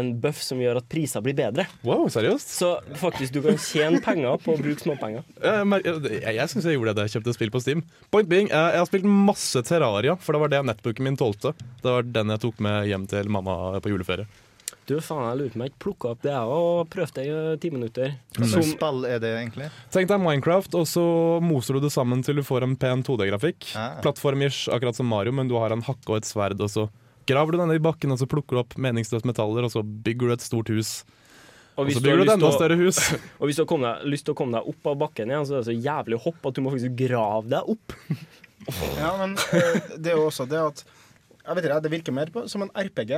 Speaker 4: en buff som gjør at priser blir bedre.
Speaker 12: Wow, seriøst?
Speaker 4: Så faktisk, du kan tjene penger på å bruke småpenger.
Speaker 12: Jeg, jeg, jeg syns jeg gjorde det da jeg kjøpte spill på Steam. Point being, Jeg har spilt masse Terraria, for det var det nettbooken min tålte. Det var den jeg tok med hjem til mamma på juleferie.
Speaker 4: Du, faen, jeg lurer på om jeg ikke plukka opp det, jeg og prøvde det i eh, ti minutter.
Speaker 7: Hva
Speaker 4: Som,
Speaker 7: slags spill er det egentlig?
Speaker 12: Tenk deg Minecraft, og så moser du det sammen til du får en pen 2D-grafikk.
Speaker 7: Ah.
Speaker 12: Plattform-ish, akkurat som Mario, men du har en hakke og et sverd, og så graver du den ned i bakken, og så plukker du opp meningsløse metaller, og så bygger du et stort hus. Og
Speaker 4: hvis
Speaker 12: så bygger du et enda større hus.
Speaker 4: og hvis du har kommet deg, lyst til å komme deg opp av bakken igjen, så er det så jævlig hopp at du må faktisk grave deg opp.
Speaker 5: Ja, men eh, det er jo også det at Jeg vet ikke, Det virker mer på, som en RPG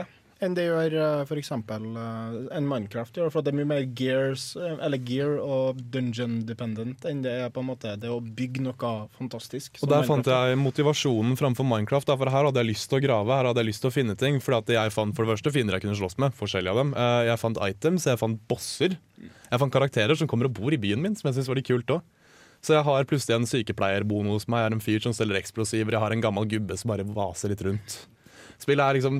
Speaker 5: enn det gjør uh, f.eks. Uh, en Minecraft. gjør, For det er mye mer gears, eh, eller gear og dungeon dependent enn det er på en måte det å bygge noe fantastisk.
Speaker 12: Og der fant jeg motivasjonen framfor Minecraft. For her hadde jeg lyst til å grave, her hadde jeg lyst til å finne ting. For at jeg fant for det første fiender jeg kunne slåss med, forskjellige av dem. Eh, Jeg fant items, jeg fant bosser. Jeg fant karakterer som kommer og bor i byen min, som jeg synes var litt kult òg. Så jeg har plutselig en sykepleierbonus med meg, jeg er en fyr som selger eksplosiver, jeg har en gammel gubbe som bare vaser litt rundt. Spillet er liksom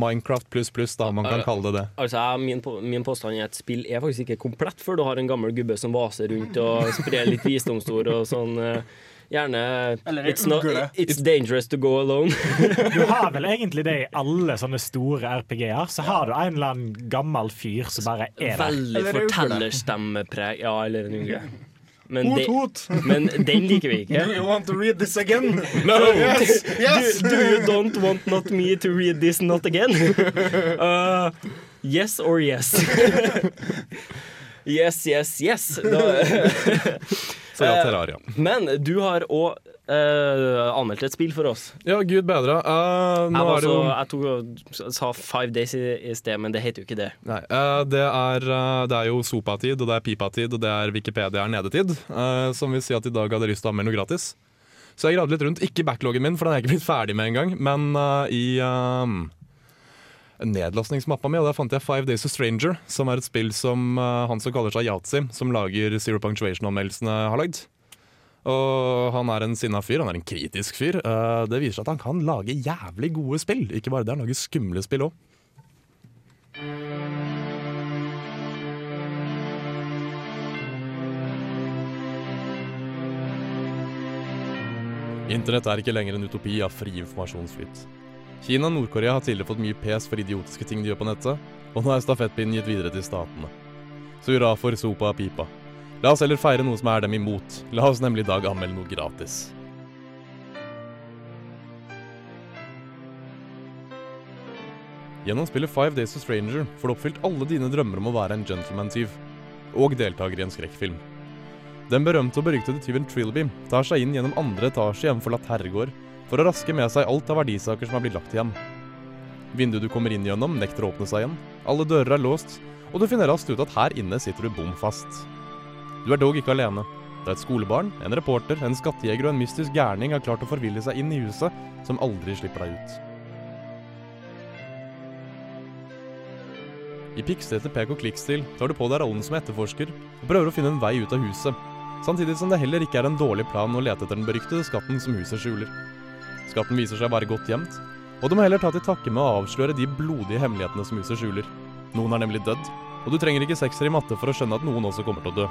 Speaker 12: Minecraft pluss pluss, da, man kan kalle det det.
Speaker 4: Altså, min, på- min påstand er at spill er faktisk ikke komplett før du har en gammel gubbe som vaser rundt og sprer litt visdomsord og sånn. eh, Gjerne it's, not, it's dangerous to go alone.
Speaker 8: Du har vel egentlig det i alle sånne store RPG-er. Så har du en eller annen gammel fyr som bare er der.
Speaker 4: Veldig
Speaker 5: Eller
Speaker 4: fortellerstemmepreg. Ja, eller en ugle. Men,
Speaker 5: Hot,
Speaker 4: de,
Speaker 5: hot.
Speaker 4: men den liker vi ikke.
Speaker 5: Do you want to read this again?
Speaker 4: No!
Speaker 5: Yes, yes.
Speaker 4: Do, do you don't want not me to read this not again? Uh, yes or yes? yes, yes, yes. Da,
Speaker 12: Så ja,
Speaker 4: Eh,
Speaker 12: Terraria.
Speaker 4: Men du har òg anmeldt et spill for oss.
Speaker 12: Ja, gud bedre. Uh, nå
Speaker 4: Jeg, var
Speaker 12: er det jo
Speaker 4: jeg tok, sa Five Days i, i sted, men det heter jo ikke det.
Speaker 12: Nei, uh, det, er, eh, det er jo Sopa-tid, og det er Pipa-tid, og det er Wikipedia er nedetid. eh, som vil si at i dag hadde jeg lyst til å anmelde noe gratis. Så jeg gravde litt rundt. Ikke backloggen min, for den er jeg ikke blitt ferdig med engang. Men eh, i uh, nedlastningsmappa mi, og der fant jeg Five Days of Stranger, som er et spill som uh, han som kaller seg Yatzy, som lager Zero Punctuation-anmeldelsene, har lagd. Og han er en sinna fyr, han er en kritisk fyr. Uh, det viser seg at han kan lage jævlig gode spill. Ikke bare det, han lager skumle spill òg. Internett er ikke lenger en utopi av fri informasjonsflyt. Kina og Nord-Korea har tidligere fått mye pes for idiotiske ting de gjør på nettet, og nå er stafettpinnen gitt videre til statene. Så hurra for sopa og pipa. La oss heller feire noe som er dem imot. La oss nemlig i dag anmelde noe gratis. Gjennom spillet Five Days to Stranger får du oppfylt alle dine drømmer om å være en gentleman-tyv, og deltaker i en skrekkfilm. Den berømte og beryktede tyven Trilby tar seg inn gjennom andre etasje en forlatt herregård for å raske med seg alt av verdisaker som er blitt lagt igjen. Vinduet du kommer inn gjennom, nekter å åpne seg igjen, alle dører er låst, og du finner raskt ut at her inne sitter du bom fast. Du er dog ikke alene. Da et skolebarn, en reporter, en skattejeger og en mystisk gærning har klart å forville seg inn i huset, som aldri slipper deg ut. I pikslete pek og klikk-stil tar du på deg rollen som etterforsker og prøver å finne en vei ut av huset, samtidig som det heller ikke er en dårlig plan å lete etter den beryktede skatten som huset skjuler. Skatten viser seg å være godt gjemt, og du må heller ta til takke med å avsløre de blodige hemmelighetene som huset skjuler. Noen er nemlig dødd, og du trenger ikke sekser i matte for å skjønne at noen også kommer til å dø.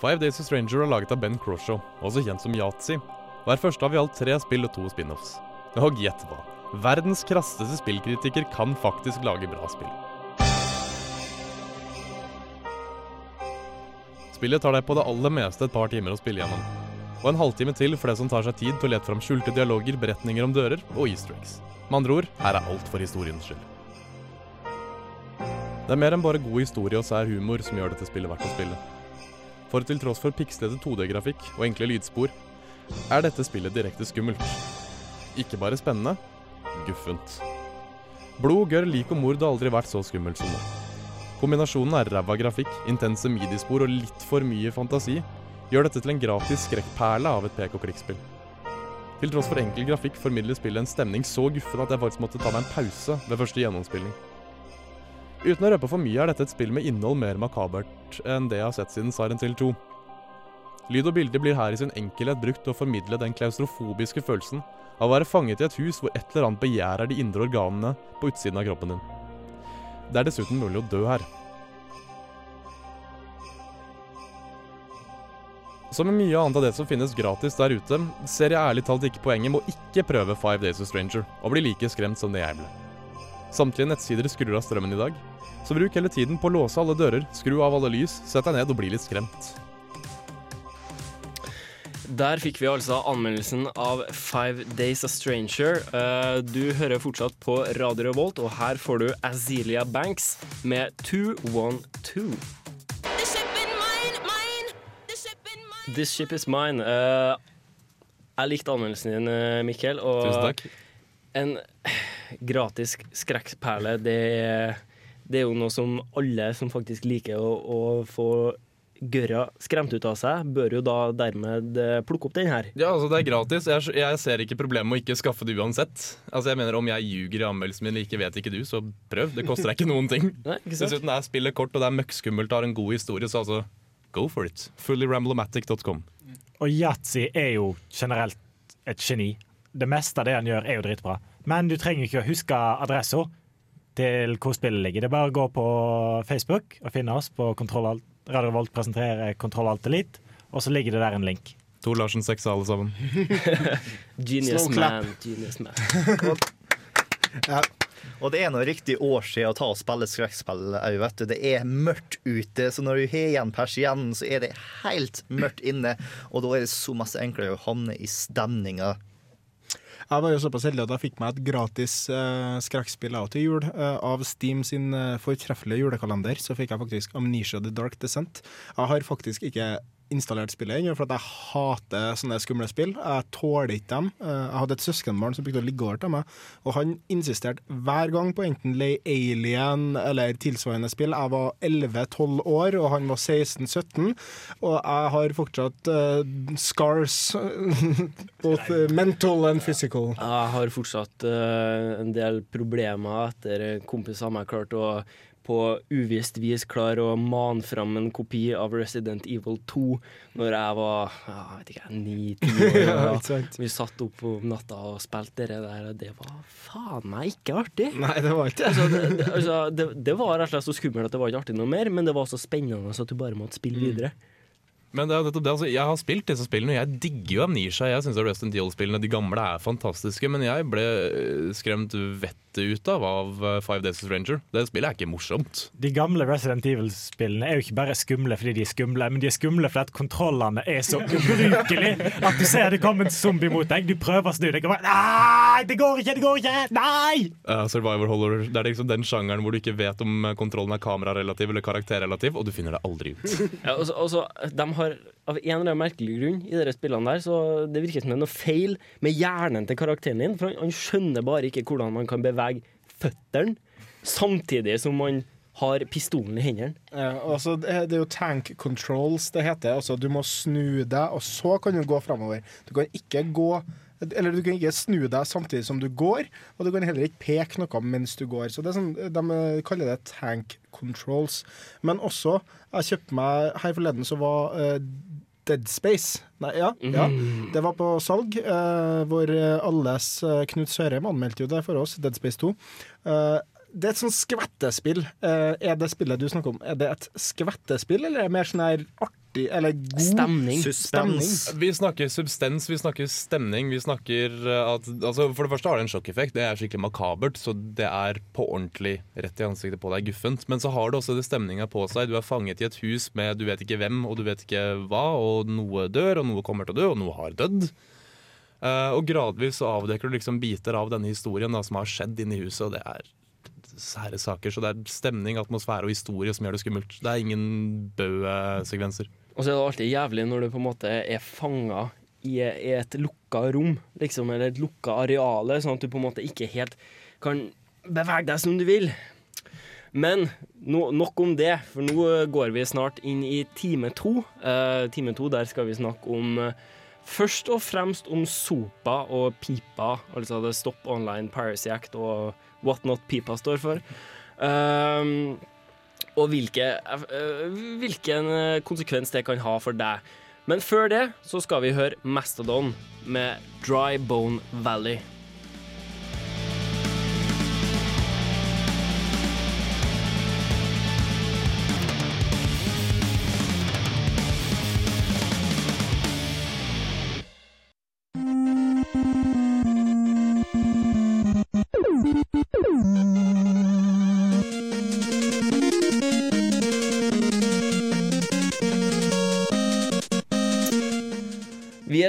Speaker 12: Five Days of Stranger er laget av Ben Croshaw, også kjent som Yatzy, og er første av i alt tre spill og to spin-offs. Og gjett hva? Verdens krasseste spillkritiker kan faktisk lage bra spill. Spillet tar deg på det aller meste et par timer å spille gjennom. Og en halvtime til for det som tar seg tid til å lete fram skjulte dialoger, beretninger om dører og easter eggs. Med andre ord, her er alt for historiens skyld. Det er mer enn bare god historie og sær humor som gjør dette spillet verdt å spille. For til tross for pikslete 2D-grafikk og enkle lydspor, er dette spillet direkte skummelt. Ikke bare spennende, guffent. Blod, gørr, lik og mord har aldri vært så skummelt som nå. Kombinasjonen av ræva grafikk, intense midispor og litt for mye fantasi gjør dette til en gratis skrekkperle av et pek og klikk-spill. Til tross for enkel grafikk formidler spillet en stemning så guffen at jeg faktisk måtte ta meg en pause ved første gjennomspilling. Uten å røpe for mye er dette et spill med innhold mer makabert enn det jeg har sett siden Siren Hill 2. Lyd og bilde blir her i sin enkelhet brukt til å formidle den klaustrofobiske følelsen av å være fanget i et hus hvor et eller annet begjærer de indre organene på utsiden av kroppen din. Det er dessuten mulig å dø her. Som med mye annet av det som finnes gratis der ute, ser jeg ærlig talt ikke poenget med å ikke prøve Five Days of Stranger og bli like skremt som det jeg ble. Samtlige nettsider skrur av strømmen i dag, så bruk hele tiden på å låse alle dører, skru av alle lys, sett deg ned og bli litt skremt.
Speaker 4: Der fikk vi altså anmeldelsen av Five Days a Stranger. Eh, Du hører fortsatt på Radio Revolt, og her får du Azealia Banks med 212. This ship is mine. Eh, jeg likte anmeldelsen din, eh, Mikkel. Og
Speaker 12: Tusen takk.
Speaker 4: En gratis skrekkperle, det, det er jo noe som alle som faktisk liker å, å få gørra skremt ut av seg, bør jo da dermed eh, plukke opp den her.
Speaker 12: Ja, altså Det er gratis. Jeg, jeg ser ikke problemet med å ikke skaffe det uansett. Altså jeg mener Om jeg ljuger i anmeldelsen min, ikke vet ikke du, så prøv. Det koster deg ikke noen ting.
Speaker 4: Nei, ikke sant?
Speaker 12: Dessuten er spillet kort, og det er møkkskummelt og har en god historie, så altså go for it. Fullyramblomatic.com.
Speaker 8: Og yatzy er jo generelt et geni. Det meste av det han gjør, er jo dritbra. Men du trenger ikke å huske adressa til hvor spillet ligger. Det er bare å gå på Facebook og finne oss på Kontroll Alt. Radio Volt presenterer Kontroll Alt Elite, og så ligger det der en link.
Speaker 12: Tor Larsen 6 alle sammen.
Speaker 4: Genius man. Genius man.
Speaker 7: Og det er noe riktig år siden å ta og spille skrekkspill òg, vet du. Det er mørkt ute, så når du har igjen persiennen, så er det helt mørkt inne. Og da er det så masse enklere å havne i stemninga.
Speaker 5: Jeg var jo såpass heldig at jeg fikk meg et gratis uh, skrekkspill til jul. Uh, av Steam sin uh, fortreffelige julekalender så fikk jeg faktisk Amnesia The Dark Descent. Jeg har faktisk ikke installert spillet ennå, for at jeg hater sånne skumle spill. Jeg tåler ikke dem. Eh, jeg hadde et søskenbarn som brukte å ligge over til meg, og han insisterte hver gang på enten Lay Alien eller tilsvarende spill. Jeg var 11-12 år, og han var 16-17, og jeg har fortsatt uh, scars, both mental and physical.
Speaker 4: Jeg har fortsatt uh, en del problemer etter kompiser kompis av meg klarte å på uvisst vis klare å mane fram en kopi av Resident Evil 2 når jeg var jeg vet ikke, ni-ti år.
Speaker 5: Ja,
Speaker 4: vi satt opp om natta og spilte det der, og det var faen meg ikke artig.
Speaker 5: Nei, det var ikke
Speaker 4: altså, det. det- Altså, det, det var rett og slett så skummelt at det var ikke artig noe mer, men det var så spennende så at du bare måtte spille videre.
Speaker 12: Men det er nettopp det, altså, jeg har spilt disse spillene, og jeg digger jo Amnesia. Jeg syns Resident Evil-spillene, de gamle, er fantastiske, men jeg ble skremt vettet ut av av eh, Five Days of Ranger. Det spillet er ikke morsomt.
Speaker 8: De gamle Resident Evil-spillene er jo ikke bare skumle fordi de er skumle, men de er skumle fordi at kontrollene er så ubrukelige at du ser det kommer en zombie mot deg, du prøver å snu deg og bare Nei, det går ikke, det går ikke! Nei!
Speaker 12: Uh, survivor horror, Det er liksom den sjangeren hvor du ikke vet om eh, kontrollen er kamerarelativ eller karakterrelativ, og du finner det aldri ut.
Speaker 4: Ja, og så- og så, de har av en eller annen merkelig grunn i de spillene der, så det virker som det er noe feil med hjernen til karakteren din. For han, han skjønner bare ikke hvordan man kan bevege føttene samtidig som man har pistolen i hendene.
Speaker 5: Ja, altså, det er jo tank controls det heter. Altså, du må snu deg, og så kan du gå framover. Du kan ikke gå eller du kan ikke snu deg samtidig som du går, og du kan heller ikke peke noe mens du går. Så sånn, De kaller det tank controls. Men også, jeg kjøpte meg her forleden så var eh, Dead Space. Nei, ja, ja.
Speaker 4: Mm.
Speaker 5: Det var på salg, eh, hvor eh, alles eh, Knut Sørheim anmeldte jo det for oss, Dead Space 2. Eh, det er et sånn skvettespill. Eh, er det spillet du snakker om, er det et skvettespill, eller er det mer sånn her artig eller god
Speaker 4: Stemning.
Speaker 5: stemning?
Speaker 12: Vi snakker substens, vi snakker stemning. Vi snakker eh, at altså For det første har det en sjokkeffekt. Det er skikkelig makabert, så det er på ordentlig rett i ansiktet på deg guffent. Men så har det også det stemninga på seg. Du er fanget i et hus med du vet ikke hvem og du vet ikke hva, og noe dør, og noe kommer til å dø, og noe har dødd. Uh, og gradvis så avdekker du liksom biter av denne historien da, som har skjedd inni huset, og det er sære saker. Så det er stemning, atmosfære og historie som gjør det skummelt. Det er ingen bø-sekvenser.
Speaker 4: Og så er det alltid jævlig når du på en måte er fanga i, et lukka rom, liksom, eller et lukka areale, sånn at du på en måte ikke helt kan bevege deg som du vil. Men no, nok om det, for nå går vi snart inn i time to. Eh, time to, der skal vi snakke om eh, Først og fremst om SOPA og PIPA, altså det Stop Online Piracy Act og What Not PIPA står for. Um, og hvilke, eh, hvilken eh, konsekvens det kan ha for deg. Men før det så skal vi høre Mastodon med Dry Bone Valley.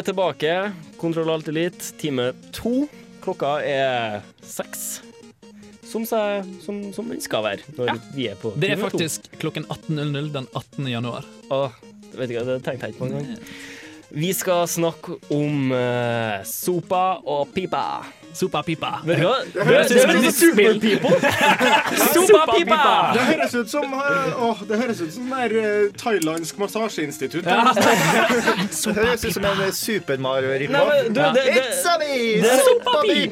Speaker 4: Er tilbake. Kontroll Alt Elite, time to. Klokka er seks. Som, seg, som, som den skal være når vi er på
Speaker 6: Det er
Speaker 4: faktisk to.
Speaker 6: klokken 18.00 den 18. januar.
Speaker 4: Åh, vet ikke, det tenkte jeg ikke på engang. Vi skal snakke om uh, sopa og pipa.
Speaker 6: Sopa pipa.
Speaker 4: Vet du hva?
Speaker 5: Det høres ut som
Speaker 4: et
Speaker 5: en superpipo.
Speaker 4: Sopa pipa!
Speaker 5: Det høres ut som eh, åh, det høres ut som sånn der eh, thailandsk massasjeinstitutt.
Speaker 7: Det høres ut som en Super
Speaker 4: Nei,
Speaker 7: Mario-ripp.
Speaker 4: Ja.
Speaker 7: It's a me!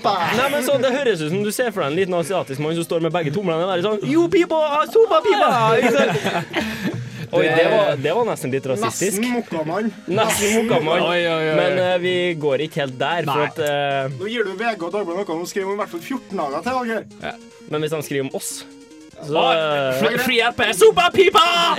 Speaker 4: Nei, men så Det høres ut som du ser for deg en liten asiatisk mann som står med begge tomlene og er sånn Yo, pipa! Sopa pipa! Oi, det var, det var nesten litt rasistisk.
Speaker 5: Nesten mokkamann.
Speaker 4: Nesten mokkamann. Men uh, vi går ikke helt der. For
Speaker 6: Nei.
Speaker 4: at, uh,
Speaker 5: Nå gir du VG og Dagbladet noe de skriver om i hvert fall 14 dager til, Alger.
Speaker 4: men hvis han skriver om oss,
Speaker 6: Fri fri RP, sopa pipa!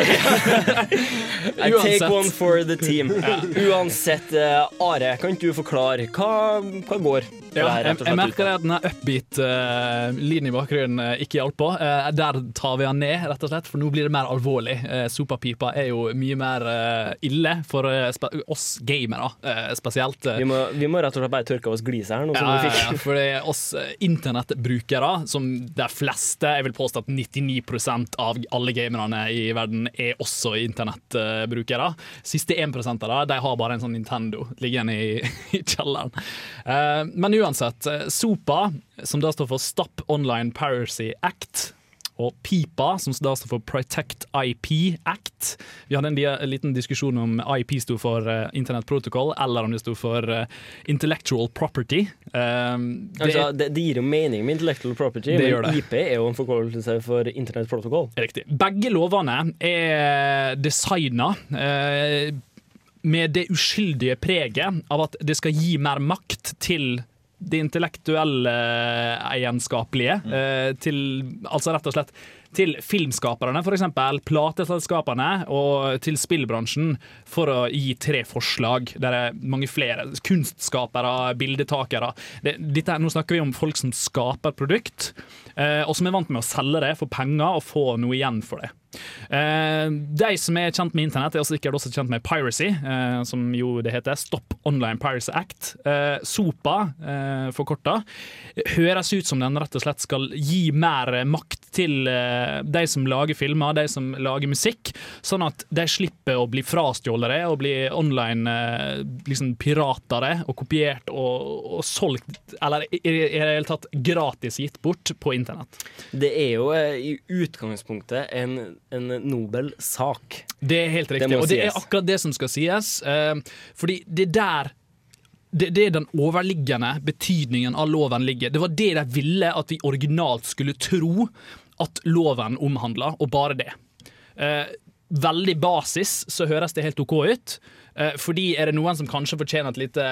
Speaker 4: I take one for the team. Uansett, eh, Are, kan ikke du forklare hva, hva går
Speaker 6: Ja,
Speaker 4: her
Speaker 6: jeg, jeg merker at denne upbeat-lyden i bakgrunnen eh, ikke hjalp på. Eh, der tar vi han ned, rett og slett, for nå blir det mer alvorlig. Uh, Sopapipa er jo mye mer eh, ille for eh, spe oss gamere, eh, spesielt. eh.
Speaker 4: Vi må, vi må rett og slett bare tørke av oss gliset her nå. som
Speaker 6: Ja, ja, ja, for det er oss eh, internettbrukere, som de fleste, jeg vil påstå at 99% av alle gamerne i verden er også internettbrukere. Siste 1 av det, de har bare en sånn Nintendo liggende i, i kjelleren. Eh, men uansett, SOPA, som da står for Stop Online Piracy Act, og PIPA, som da står for Protect IP Act. Vi hadde en, liten diskusjon om IP sto for uh, Internet Protocol, eller om det sto for uh, Intellectual Property. Um, det,
Speaker 4: Altså, det, det gir jo mening med intellectual property, men. IP er jo en forkortelse for Internett Protocol.
Speaker 6: Riktig. Begge lovene er designa uh, med det uskyldige preget av at det skal gi mer makt til det intellektuelle egenskapelige. Eh, til, altså rett og slett til filmskaperne, f.eks. plateselskapene, og til spillbransjen, for å gi tre forslag. Der er mange flere. Kunstskapere, bildetakere. Det, dette, nå snakker vi om folk som skaper produkt, og som er vant med å selge det for penger og få noe igjen for det. Eh, de som er kjent med internett, er også sikkert også kjent med piracy, eh, som jo det heter. Stop Online Piracy Act. Eh, SOPA, eh, forkorta, høres ut som den rett og slett skal gi mer makt til eh, de som lager filmer, de som lager musikk, sånn at de slipper å bli frastjålet det og bli online eh, liksom piratere og kopiert og, og solgt, eller i det hele tatt gratis gitt bort på internett.
Speaker 4: Det er jo eh, i utgangspunktet en, en nobel sak.
Speaker 6: Det er helt riktig,
Speaker 4: det
Speaker 6: og det er akkurat det som skal sies. Eh, fordi det der det, det er den overliggende betydningen av loven ligger. Det var det de ville at vi originalt skulle tro at loven omhandla, og bare det. Eh, veldig basis så høres det helt OK ut. Eh, fordi er det noen som kanskje fortjener et lite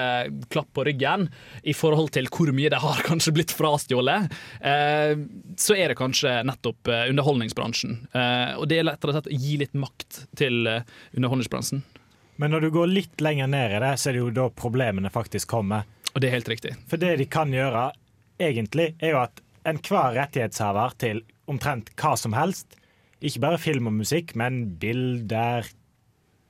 Speaker 6: klapp på ryggen i forhold til hvor mye det har kanskje blitt frastjålet, eh, så er det kanskje nettopp eh, underholdningsbransjen. Eh, og det er rett og slett å gi litt makt til eh, underholdningsbransjen.
Speaker 8: Men når du går litt lenger ned i det, så er det jo da problemene faktisk kommer.
Speaker 6: Og det er helt riktig.
Speaker 8: For det de kan gjøre, egentlig, er jo at enhver rettighetshaver til omtrent hva som helst, ikke bare film og musikk, men bilder,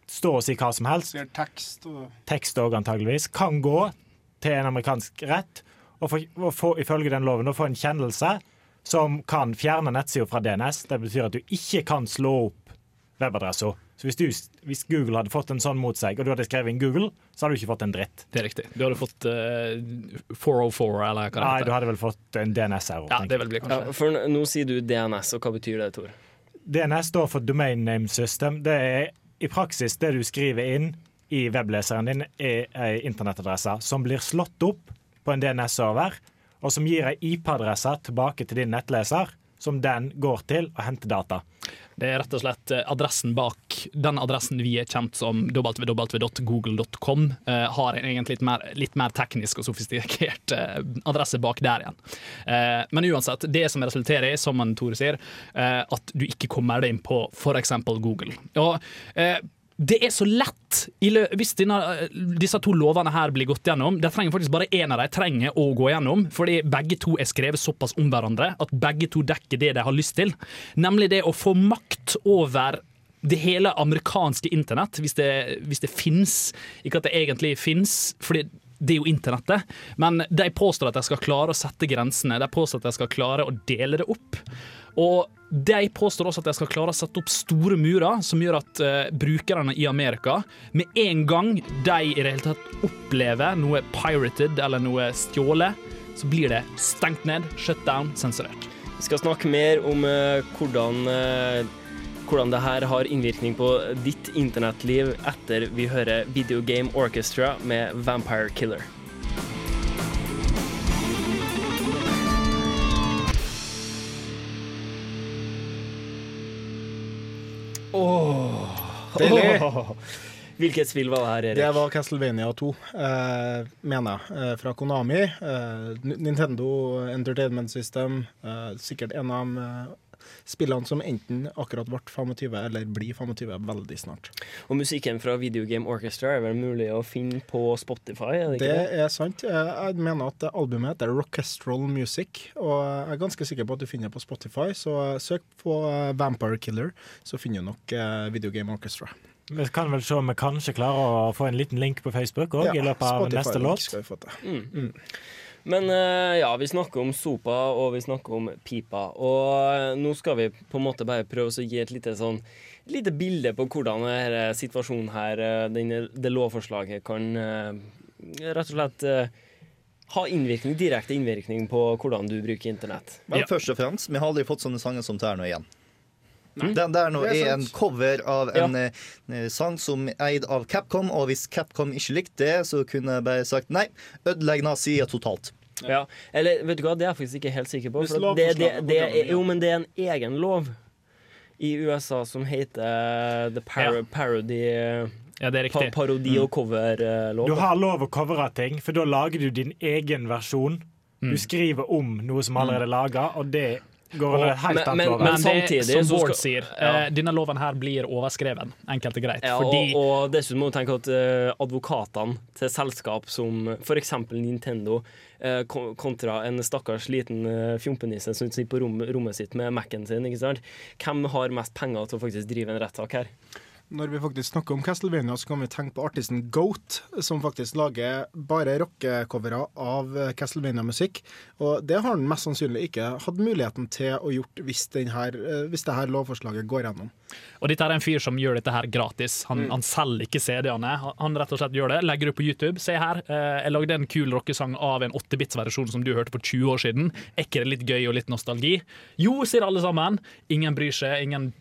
Speaker 8: stå og si hva som helst,
Speaker 5: tekst og
Speaker 8: tekst òg antageligvis, kan gå til en amerikansk rett og, få, og få, ifølge den loven få en kjennelse som kan fjerne nettsida fra DNS. Det betyr at du ikke kan slå opp webadressa. Så hvis, du, hvis Google hadde fått en sånn mot seg, og du hadde skrevet inn Google, så hadde du ikke fått en dritt.
Speaker 6: Det er riktig. Du hadde fått uh, 404, eller hva det
Speaker 8: Nei, du hadde vel fått en DNS-error.
Speaker 6: Ja, det vil bli kanskje.
Speaker 4: Ja, for nå sier du DNS, og hva betyr det, Tor?
Speaker 8: DNS står for Domain Name System. Det er i praksis det du skriver inn i webleseren din, er ei internettadresse som blir slått opp på en DNS-server, og som gir ei IP-adresse tilbake til din nettleser, som den går til og henter data.
Speaker 6: Det er rett og slett eh, adressen bak den adressen vi er kjent som www.google.com, uh, har en egentlig litt mer, litt mer teknisk og sofistikert uh, adresse bak der igjen. Uh, men uansett, det som resulterer i, som Tore sier, eh, at du ikke kommer deg inn på f.eks. Google. Og eh, det er så lett! Hvis denne, eh, disse to lovene her blir gått gjennom De trenger faktisk bare én av dem trenger å gå gjennom, fordi begge to er skrevet såpass om hverandre at begge to dekker det de har lyst til. Nemlig det å få makt over det hele amerikanske internett, hvis det, hvis det fins. Ikke at det egentlig fins, for det er jo internettet. Men de påstår at de skal klare å sette grensene. De påstår at de skal klare å dele det opp. Og de påstår også at de skal klare å sette opp store murer som gjør at uh, brukerne i Amerika, med en gang de i det hele tatt opplever noe pirated eller noe stjålet, så blir det stengt ned, shut down, sensurert.
Speaker 4: Vi skal snakke mer om uh, hvordan, uh, hvordan det her har innvirkning på ditt internettliv etter vi hører Video Game Orchestra med Vampire Killer. Åh.
Speaker 5: Deilig.
Speaker 4: Oh. Hvilket spill var det her, Erik?
Speaker 5: Det var Castlevania 2, eh, mener jeg, eh, fra Konami. Eh, Nintendo Entertainment System. Eh, sikkert en av de eh, spillene som enten akkurat ble 25, eller blir 25 veldig snart.
Speaker 4: Og musikken fra Video Game Orchestra er vel mulig å finne på Spotify? Er det
Speaker 5: Det
Speaker 4: ikke det?
Speaker 5: er sant. Jeg mener at albumet heter Rockestral Music, og jeg er ganske sikker på at du finner det på Spotify, så søk på eh, Vampire Killer, så finner du nok eh, Video Game Orchestra.
Speaker 8: Vi kan vel se om vi kanskje klarer å få en liten link på Facebook òg, i løpet av neste låt.
Speaker 5: skal vi få til.
Speaker 4: Mm. Men eh, ja, vi snakker om sopa, og vi snakker om pipa. Og eh, nå skal vi på en måte bare prøve å gi et lite sånn et lite bilde på hvordan denne situasjonen her, eh, denne, det lovforslaget, kan rett og slett ha innvirkning, direkte innvirkning på hvordan du bruker internett.
Speaker 7: Men først og fremst, vi har aldri fått sånne sanger som det her nå igjen. Der nå
Speaker 4: Det er
Speaker 7: er en cover av en
Speaker 4: Ja.
Speaker 7: eh, sang som eid av Capcom, og hvis Capcom ikke likte det, så kunne jeg bare sagt nei, ødelegg nazia totalt.
Speaker 4: Ja, eller vet du hva, det er jeg faktisk ikke helt sikker på. For det, det, det, jo, men det er en egen lov i USA som heter eh, The Par
Speaker 6: Ja.
Speaker 4: Parody
Speaker 6: Ja, det er riktig.
Speaker 4: pa Parodi-
Speaker 6: Mm.
Speaker 4: og coverlov.
Speaker 8: Du har lov å covre ting, for da lager du din egen versjon. Du skriver om noe som allerede er laga, og det går og, helt lov.
Speaker 6: men det,
Speaker 4: samtidig
Speaker 6: som Bård sier,
Speaker 4: Ja.
Speaker 6: eh, denne loven her blir overskreven, enkelt og greit.
Speaker 4: Ja,
Speaker 6: fordi
Speaker 4: og, og dessuten må du tenke at eh, advokatene til selskap som f.eks. Nintendo, eh, kontra en stakkars liten uh, fjompenisse som sitter på rom, rommet sitt med Mac-en sin, ikke sant? hvem har mest penger til å faktisk drive en rettssak her?
Speaker 5: Når vi faktisk snakker om Castlevania, så kan vi tenke på artisten Goat, som faktisk lager bare rockecovere av Castlevania-musikk. Og det har han mest sannsynlig ikke hatt muligheten til å gjort hvis, denne, eh, hvis det her lovforslaget går gjennom.
Speaker 6: Og dette er en fyr som gjør dette her gratis. Han,
Speaker 5: Mm.
Speaker 6: han selger ikke CD-ene. Han, rett og slett gjør det. Legger det på YouTube. Se her, eh, jeg lagde en kul rockesang av en 8-bits-versjon som du hørte for 20 år siden. Er ikke det litt gøy og litt nostalgi? Jo, sier alle sammen. Ingen bryr seg. Ingen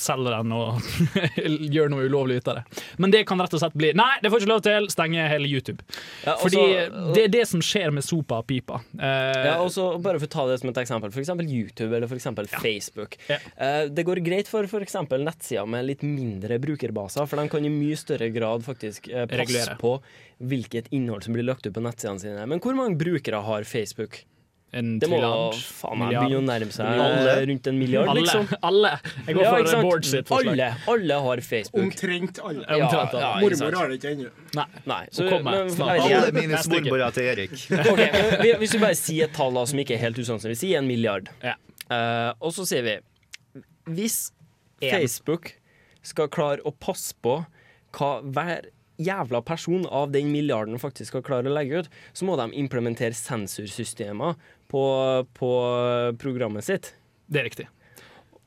Speaker 6: selger den og gjør noe ulovlig ut av det. Men det kan rett og slett bli Nei, det får ikke lov til! Stenge hele YouTube.
Speaker 4: Ja, også,
Speaker 6: Fordi det er det som skjer med sopa og pipa. Eh,
Speaker 4: Ja, og så bare for å ta det som et eksempel, f.eks. YouTube eller for eksempel Facebook. Eh, det går greit for f.eks. nettsider med litt mindre brukerbaser, for de kan i mye større grad faktisk eh, passe
Speaker 6: Regulere.
Speaker 4: på hvilket innhold som blir lagt ut på nettsidene sine. Men hvor mange brukere har Facebook?
Speaker 6: En
Speaker 4: det må faen meg begynne å nærme seg
Speaker 6: Alle.
Speaker 4: eh, rundt en milliard,
Speaker 6: Alle.
Speaker 4: liksom.
Speaker 6: Alle. Jeg går
Speaker 4: Ja,
Speaker 6: for
Speaker 4: sant?
Speaker 6: Bård sitt forslag.
Speaker 4: Alle, alle har Facebook.
Speaker 5: Omtrent alle.
Speaker 4: Ja,
Speaker 6: Omtrent alle.
Speaker 4: ja.
Speaker 5: Mormor har det ikke ennå.
Speaker 6: Nei.
Speaker 4: Nei.
Speaker 6: Så,
Speaker 4: men-.
Speaker 7: Alle mine smormorer til Erik.
Speaker 4: okay, Hvis vi bare sier et tall da, som ikke er helt usannsynlig, vi sier en milliard. Eh, og så sier vi Hvis
Speaker 6: En.
Speaker 4: Facebook skal klare å passe på hva hver jævla person av den milliarden faktisk skal klare å legge ut, så må de implementere sensursystemer på, på programmet sitt.
Speaker 6: Det er riktig.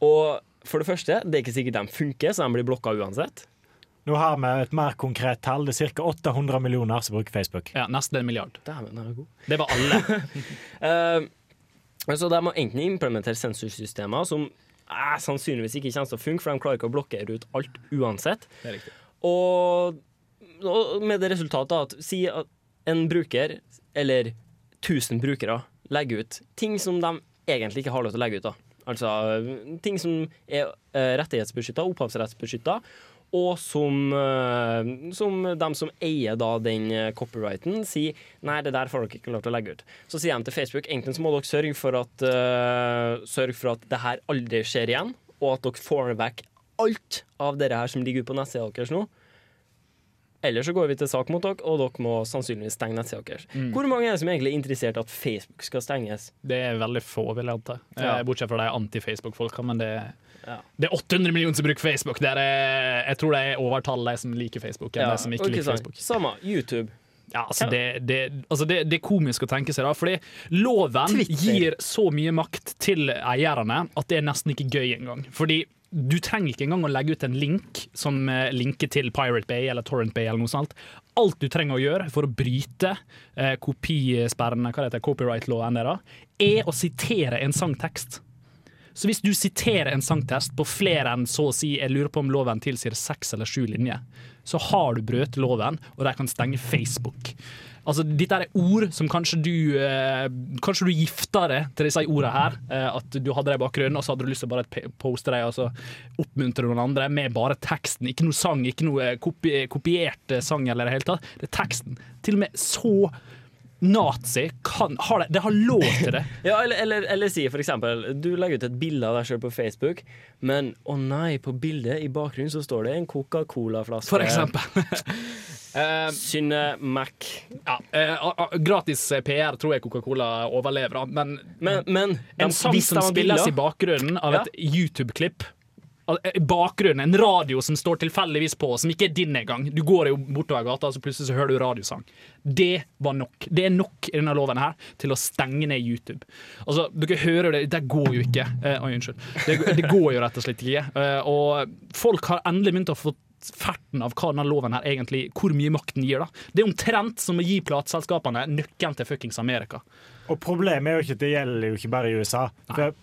Speaker 4: Og for det første, det er ikke sikkert de funker, så de blir blokka uansett.
Speaker 8: Nå har vi et mer konkret tall. Det er ca. 800 millioner som bruker Facebook.
Speaker 6: Ja, Nesten en milliard.
Speaker 4: Dæven, den er god.
Speaker 6: Det var alle.
Speaker 4: uh, så de må enten implementere sensorsystemer som eh, sannsynligvis ikke kommer til å funke, for de klarer ikke å blokkere ut alt uansett.
Speaker 6: Det er riktig.
Speaker 4: Og, og med det resultatet at si at en bruker, eller 1000 brukere, legger ut ting som de egentlig ikke har lov til å legge ut. da. Altså ting som er uh, rettighetsbeskytta, opphavsrettsbeskytta, og som, eh, som de som eier da den eh, copyrighten, sier nei, det der får dere ikke lov til å legge ut. Så sier de til Facebook enten så må dere sørge for at, uh, sørge for at det her aldri skjer igjen, og at dere får vekk alt av det her som ligger ute på nettsida deres nå. Eller så går vi til sak mot dere, og dere må sannsynligvis stenge nettsida deres.
Speaker 6: Mm.
Speaker 4: Hvor mange er det som egentlig er interessert i at Facebook skal stenges?
Speaker 6: Det er veldig få, vil jeg anta.
Speaker 4: Ja.
Speaker 6: Eh, Bortsett fra de anti-Facebook-folka, men det,
Speaker 4: Ja.
Speaker 6: det er 800 millioner som bruker Facebook. Er, jeg tror det er overtallet de som liker Facebook, enn
Speaker 4: Ja,
Speaker 6: de som ikke
Speaker 4: okay,
Speaker 6: liker
Speaker 4: sant.
Speaker 6: Facebook.
Speaker 4: Samme. YouTube.
Speaker 6: Ja, altså det, det, altså det, det er komisk å tenke seg, da. Fordi loven
Speaker 4: Twitter.
Speaker 6: gir så mye makt til eierne at det er nesten ikke gøy engang. Fordi du trenger ikke engang å legge ut en link som eh, linker til Pirate Bay eller Torrent Bay. eller noe sånt. Alt du trenger å gjøre for å bryte eh, kopisperrene, hva heter, copyright-loven, er å sitere en sangtekst. Så hvis du siterer en sangtest på flere enn så å si jeg lurer på om loven tilsier seks eller sju linjer, så har du brøt loven, og de kan stenge Facebook. Altså, Dette er ord som kanskje du eh, Kanskje du gifta deg til disse ordene her. Eh, at du hadde det i bakgrunnen, og så hadde du lyst til å bare poste dem og så oppmuntre noen andre med bare teksten. Ikke noe sang, ikke noe kopi kopiert eh, sang eller i det hele tatt. Det er teksten. Til og med så nazi kan har det, det har lov til det.
Speaker 4: Ja, eller, eller, eller si for eksempel Du legger ut et bilde av deg sjøl på Facebook, men å nei, på bildet i bakgrunnen så står det en Coca-Cola-flaske.
Speaker 6: For eksempel.
Speaker 4: Synne Mac.
Speaker 6: Ja, uh, a- gratis PR tror jeg Coca-Cola overlever, men,
Speaker 4: Men, men de- hvis de
Speaker 6: spilles i bakgrunnen av
Speaker 4: Ja.
Speaker 6: et YouTube-klipp eh, bakgrunnen, En radio som står tilfeldigvis på, som ikke er din engang. Du går jo bortover gata, så plutselig så hører du radiosang. Det var nok. Det er nok i denne loven her til å stenge ned YouTube. Altså, Dere hører det, det går jo ikke. Eh, oi, unnskyld. Det, det går jo rett og slett ikke. Eh, og folk har endelig begynt å få ferten av hva denne loven her egentlig, hvor mye makten gir. da. Det er omtrent som å gi plateselskapene nøkkelen til fuckings Amerika.
Speaker 8: Og problemet er jo ikke at det gjelder jo ikke bare i USA. For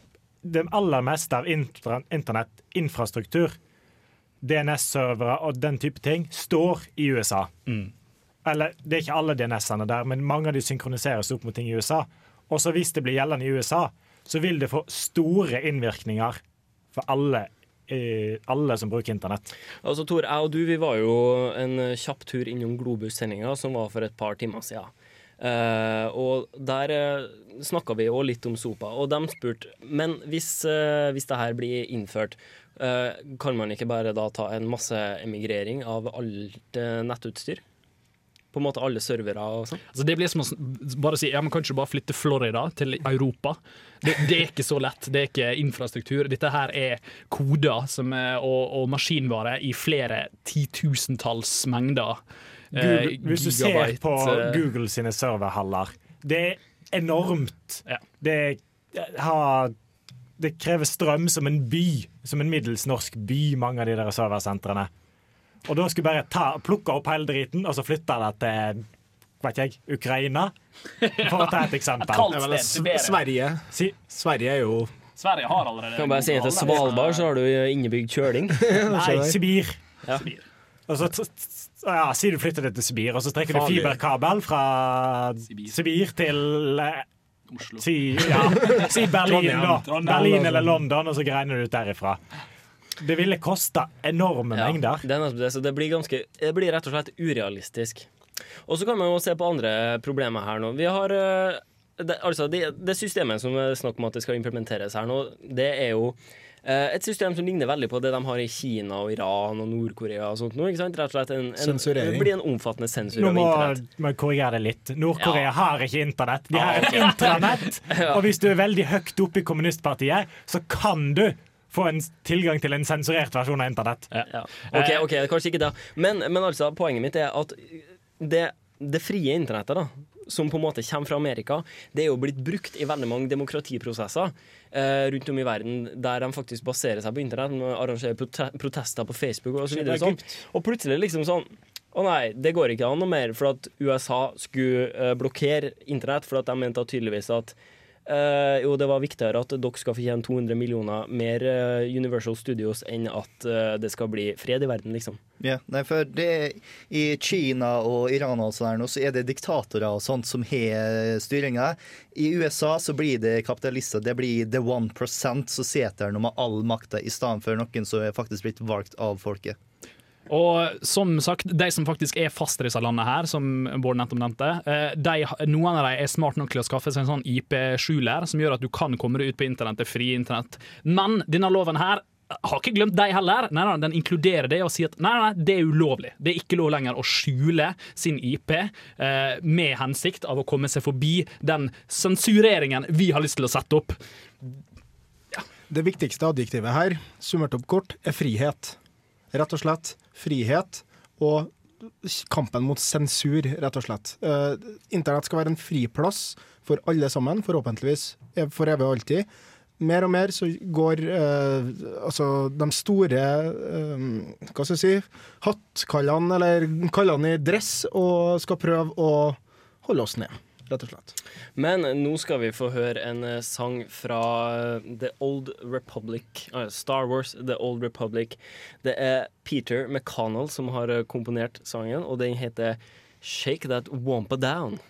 Speaker 8: det aller meste av internettinfrastruktur, DNS-servere og den type ting, står i USA. Eller det er ikke alle DNS-ene der, men mange av de synkroniseres opp mot ting i USA. Og så hvis det blir gjeldende i USA, så vil det få store innvirkninger for alle, eh, alle som bruker internett.
Speaker 4: Altså, Tor, jeg og du vi var jo en kjapp tur innom Globus-sendinga, som var for et par timer siden. Eh, og der uh, snakka vi òg litt om sopa, og de spurte Men hvis, uh, hvis det her blir innført, uh, kan man ikke bare da ta en masse emigrering av alt eh, nettutstyr? På en måte alle servere og sånn?
Speaker 6: Altså det blir som å bare si ja, men kan ikke bare flytte Florida til Europa. Det, det er ikke så lett. Det er ikke infrastruktur. Dette her er koder er, og, og maskinvare i flere titusentalls mengder. Eh,
Speaker 8: Google, hvis du ser på
Speaker 6: eh,
Speaker 8: Google sine serverhaller, det er enormt. Det, har, det krever strøm som en by, som en middels norsk by, mange av de der serversentrene. Og da skulle bare ta, plukke opp hele driten og så flytte det til vet jeg, Ukraina, for å ta et eksempel.
Speaker 5: Ja, sted, Sibir. Sverige. Sverige er jo
Speaker 6: Sverige har allerede
Speaker 4: Kan bare si at til Svalbard så har du innebygd kjøling.
Speaker 8: Nei, Sibir.
Speaker 4: Ja.
Speaker 8: Og så t- t- ja, Si du flytter det til Sibir, og så trekker du fiberkabel fra Sibir, til eh, Si, ja, si Berlin, da. Berlin
Speaker 5: altså.
Speaker 8: eller London, og så greiner du ut derifra. Det ville kosta enorme
Speaker 4: Ja,
Speaker 8: mengder.
Speaker 4: Det, det, det blir, ganske, det blir rett og slett urealistisk. Og så kan man jo se på andre problemer her nå. Vi har eh, det, altså det, det systemet som er snakk om at det skal implementeres her nå, det er jo et system som ligner veldig på det de har i Kina og Iran og Nord-Korea og sånt nå, ikke sant? Rett og slett en, en,
Speaker 5: Sensurering.
Speaker 4: Det blir en omfattende sensur av internett.
Speaker 8: Nå må jeg korrigere det litt. Nord-Korea
Speaker 4: Ja.
Speaker 8: har ikke internett. De har
Speaker 4: Ah,
Speaker 8: et intranett.
Speaker 4: Ja.
Speaker 8: Og hvis du er veldig høyt oppe i kommunistpartiet, så kan du få en tilgang til en sensurert versjon av internett.
Speaker 4: Ja. OK, ok, kanskje ikke det. Men, men altså, poenget mitt er at det, det frie internettet, da, som på en måte kommer fra Amerika, det er jo blitt brukt i veldig mange demokratiprosesser eh, rundt om i verden der de faktisk baserer seg på internett, arrangerer prote protester på Facebook og så videre. Sånn. Og plutselig liksom sånn å nei, det går ikke an noe mer, for at USA skulle eh, blokkere internett, for at de mente tydeligvis at eh, jo, det var viktigere at dere skal få tjene 200 millioner mer uh, Universal Studios enn at uh, det skal bli fred i verden, liksom.
Speaker 7: Ja, nei, for det, I Kina og Iran og sånn så er det diktatorer og sånt som har styringa. I USA så blir det kapitalister. Det blir the one percent som sitter med all makta, i stedet for noen som er faktisk blitt valgt av folket.
Speaker 6: Og som sagt, de som faktisk er fast i disse landene her, som Bård nettopp nevnte, eh, de, noen av dem er smart nok til å skaffe seg en sånn IP-skjuler som gjør at du kan komme deg ut på internett, det fri internett. Men denne loven her har ikke glemt deg heller. Nei, nei, Den inkluderer det og sier at nei, nei, det er ulovlig. Det er ikke lov lenger å skjule sin IP eh, med hensikt av å komme seg forbi den sensureringen vi har lyst til å sette opp.
Speaker 5: Det viktigste adjektivet her, summert opp kort, er frihet. Rett og slett frihet og kampen mot sensur, rett og slett. Eh, Internett skal være en friplass for alle sammen, forhåpentligvis for evig og alltid. Mer og mer så går eh, altså de store eh, hva skal jeg si, hattkallene, eller kallene i dress, og skal prøve å holde oss ned, rett og slett.
Speaker 4: Men nå skal vi få høre en eh, sang fra eh, The Old Republic, eh, Star Wars The Old Republic. Det er Peter McConnell som har komponert sangen, og den heter Shake That Wampa Down.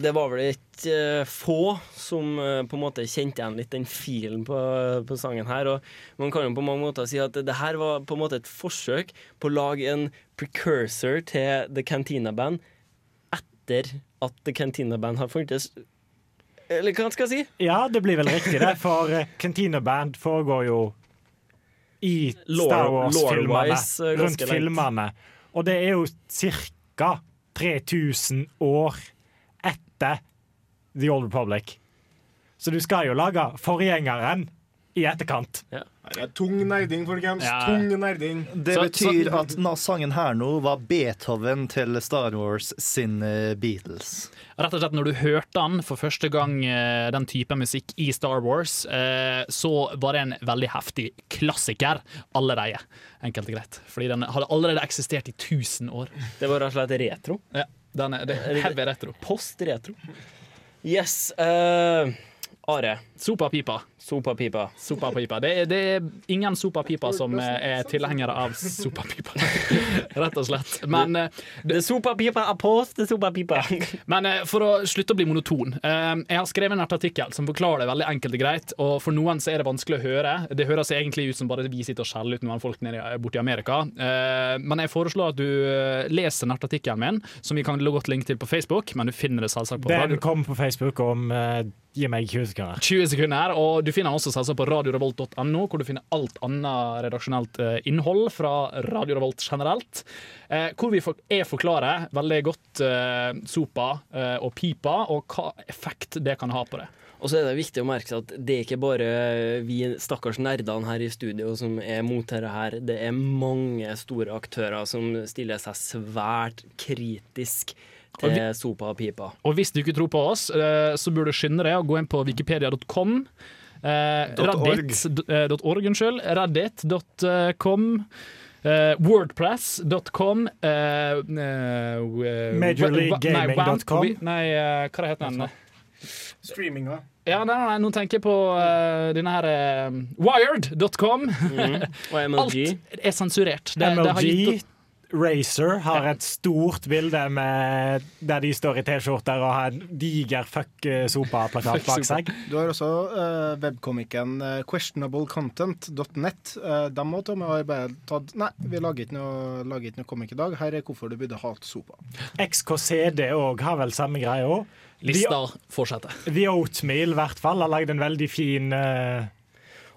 Speaker 4: Det var vel ikke eh, få som eh, på en måte kjente igjen litt den filen på, på sangen her. Og man kan jo på mange måter si at det her var på en måte et forsøk på å lage en precursor til The Cantina Band etter at The Cantina Band har funnes. Eller hva skal jeg si?
Speaker 8: Ja, det blir vel riktig, det. For eh, Cantina Band foregår jo i Star Wars-filmene.
Speaker 4: eh,
Speaker 8: Rundt filmene. Og det er jo ca. 3000 år etter The Old Republic. Så du skal jo lage forgjengeren i etterkant.
Speaker 5: Det er tung nerding, folkens.
Speaker 8: Ja.
Speaker 5: Tung nerding.
Speaker 7: Det betyr at denne sangen her nå var Beethoven til Star Wars sin eh, Beatles.
Speaker 6: Rett og slett Når du hørte den for første gang, eh, den type musikk i Star Wars, eh, så var det en veldig heftig klassiker allerede. Enkelt og greit. Fordi den hadde allerede eksistert i 1000 år.
Speaker 4: Det var rett og slett retro.
Speaker 6: Ja, den er, det er heavy retro.
Speaker 4: Post-retro. Yes. Uh, Are.
Speaker 6: Sopa-pipa.
Speaker 4: Sopa-pipa.
Speaker 6: Sopa-pipa. Det, er- det er ingen sopa-pipa som eh, er tilhengere av sopa-pipa, rett og slett. Men eh,
Speaker 4: Det sopapipa er det er sopa-pipa.
Speaker 6: Men eh, for å slutte å bli monoton eh, Jeg har skrevet en artikkel som forklarer det veldig enkelt og greit. Og for noen så er det vanskelig å høre. Det høres egentlig ut som bare vi sitter og skjeller ut noen folk nede i- borte i Amerika. Eh, men jeg foreslår at du leser nettartikkelen min, som vi kan godt linke til på Facebook. Men du finner det selvsagt på
Speaker 8: Den
Speaker 6: kom
Speaker 8: kommer på Facebook om Gi meg 20 sekunder.
Speaker 6: 20 sekunder, og Du finner også selvsagt på radiorevolt.no, hvor du finner alt annet redaksjonelt eh, innhold fra Radio Revolt generelt. Eh, hvor vi jeg forklarer veldig godt eh, sopa og pipa, og hva effekt det kan ha på det.
Speaker 4: Og så er det viktig å merke seg at det er ikke bare vi stakkars nerdene her i studio som er mot dette her. Det er mange store aktører som stiller seg svært kritisk til sopa og pipa.
Speaker 6: Og hvis du ikke tror på oss, så burde du skynde deg å gå inn på wikipedia.com. Eh,
Speaker 7: Dot org.
Speaker 6: Reddit, d- eh, dot org, unnskyld. Reddit.com. Uh, Wordpress.com. uh, uh,
Speaker 8: Majorleaguegaming.com.
Speaker 6: Nei, Nei, eh, hva heter den?
Speaker 5: Streaminga.
Speaker 6: Ja, nei, nei, nå tenker jeg på uh, denne her uh, Wired.com.
Speaker 4: Og MLG.
Speaker 6: Alt er sensurert. Det, det har
Speaker 8: MLG
Speaker 6: gitt
Speaker 8: Racer har et stort bilde med, der de står i T-skjorter og har en diger fuck eh, sopa-plakat bak seg.
Speaker 5: Du har også uh, webkomikken uh, questionablecontent.net. Uh, de må ta med har bare tatt Nei, vi lager ikke noe, lager ikke noe komikk i dag. Her er hvorfor du burde hate sopa.
Speaker 8: XKCD òg har vel samme greie òg.
Speaker 6: Lista fortsetter.
Speaker 8: The Oatmeal i hvert fall har lagd en veldig fin uh,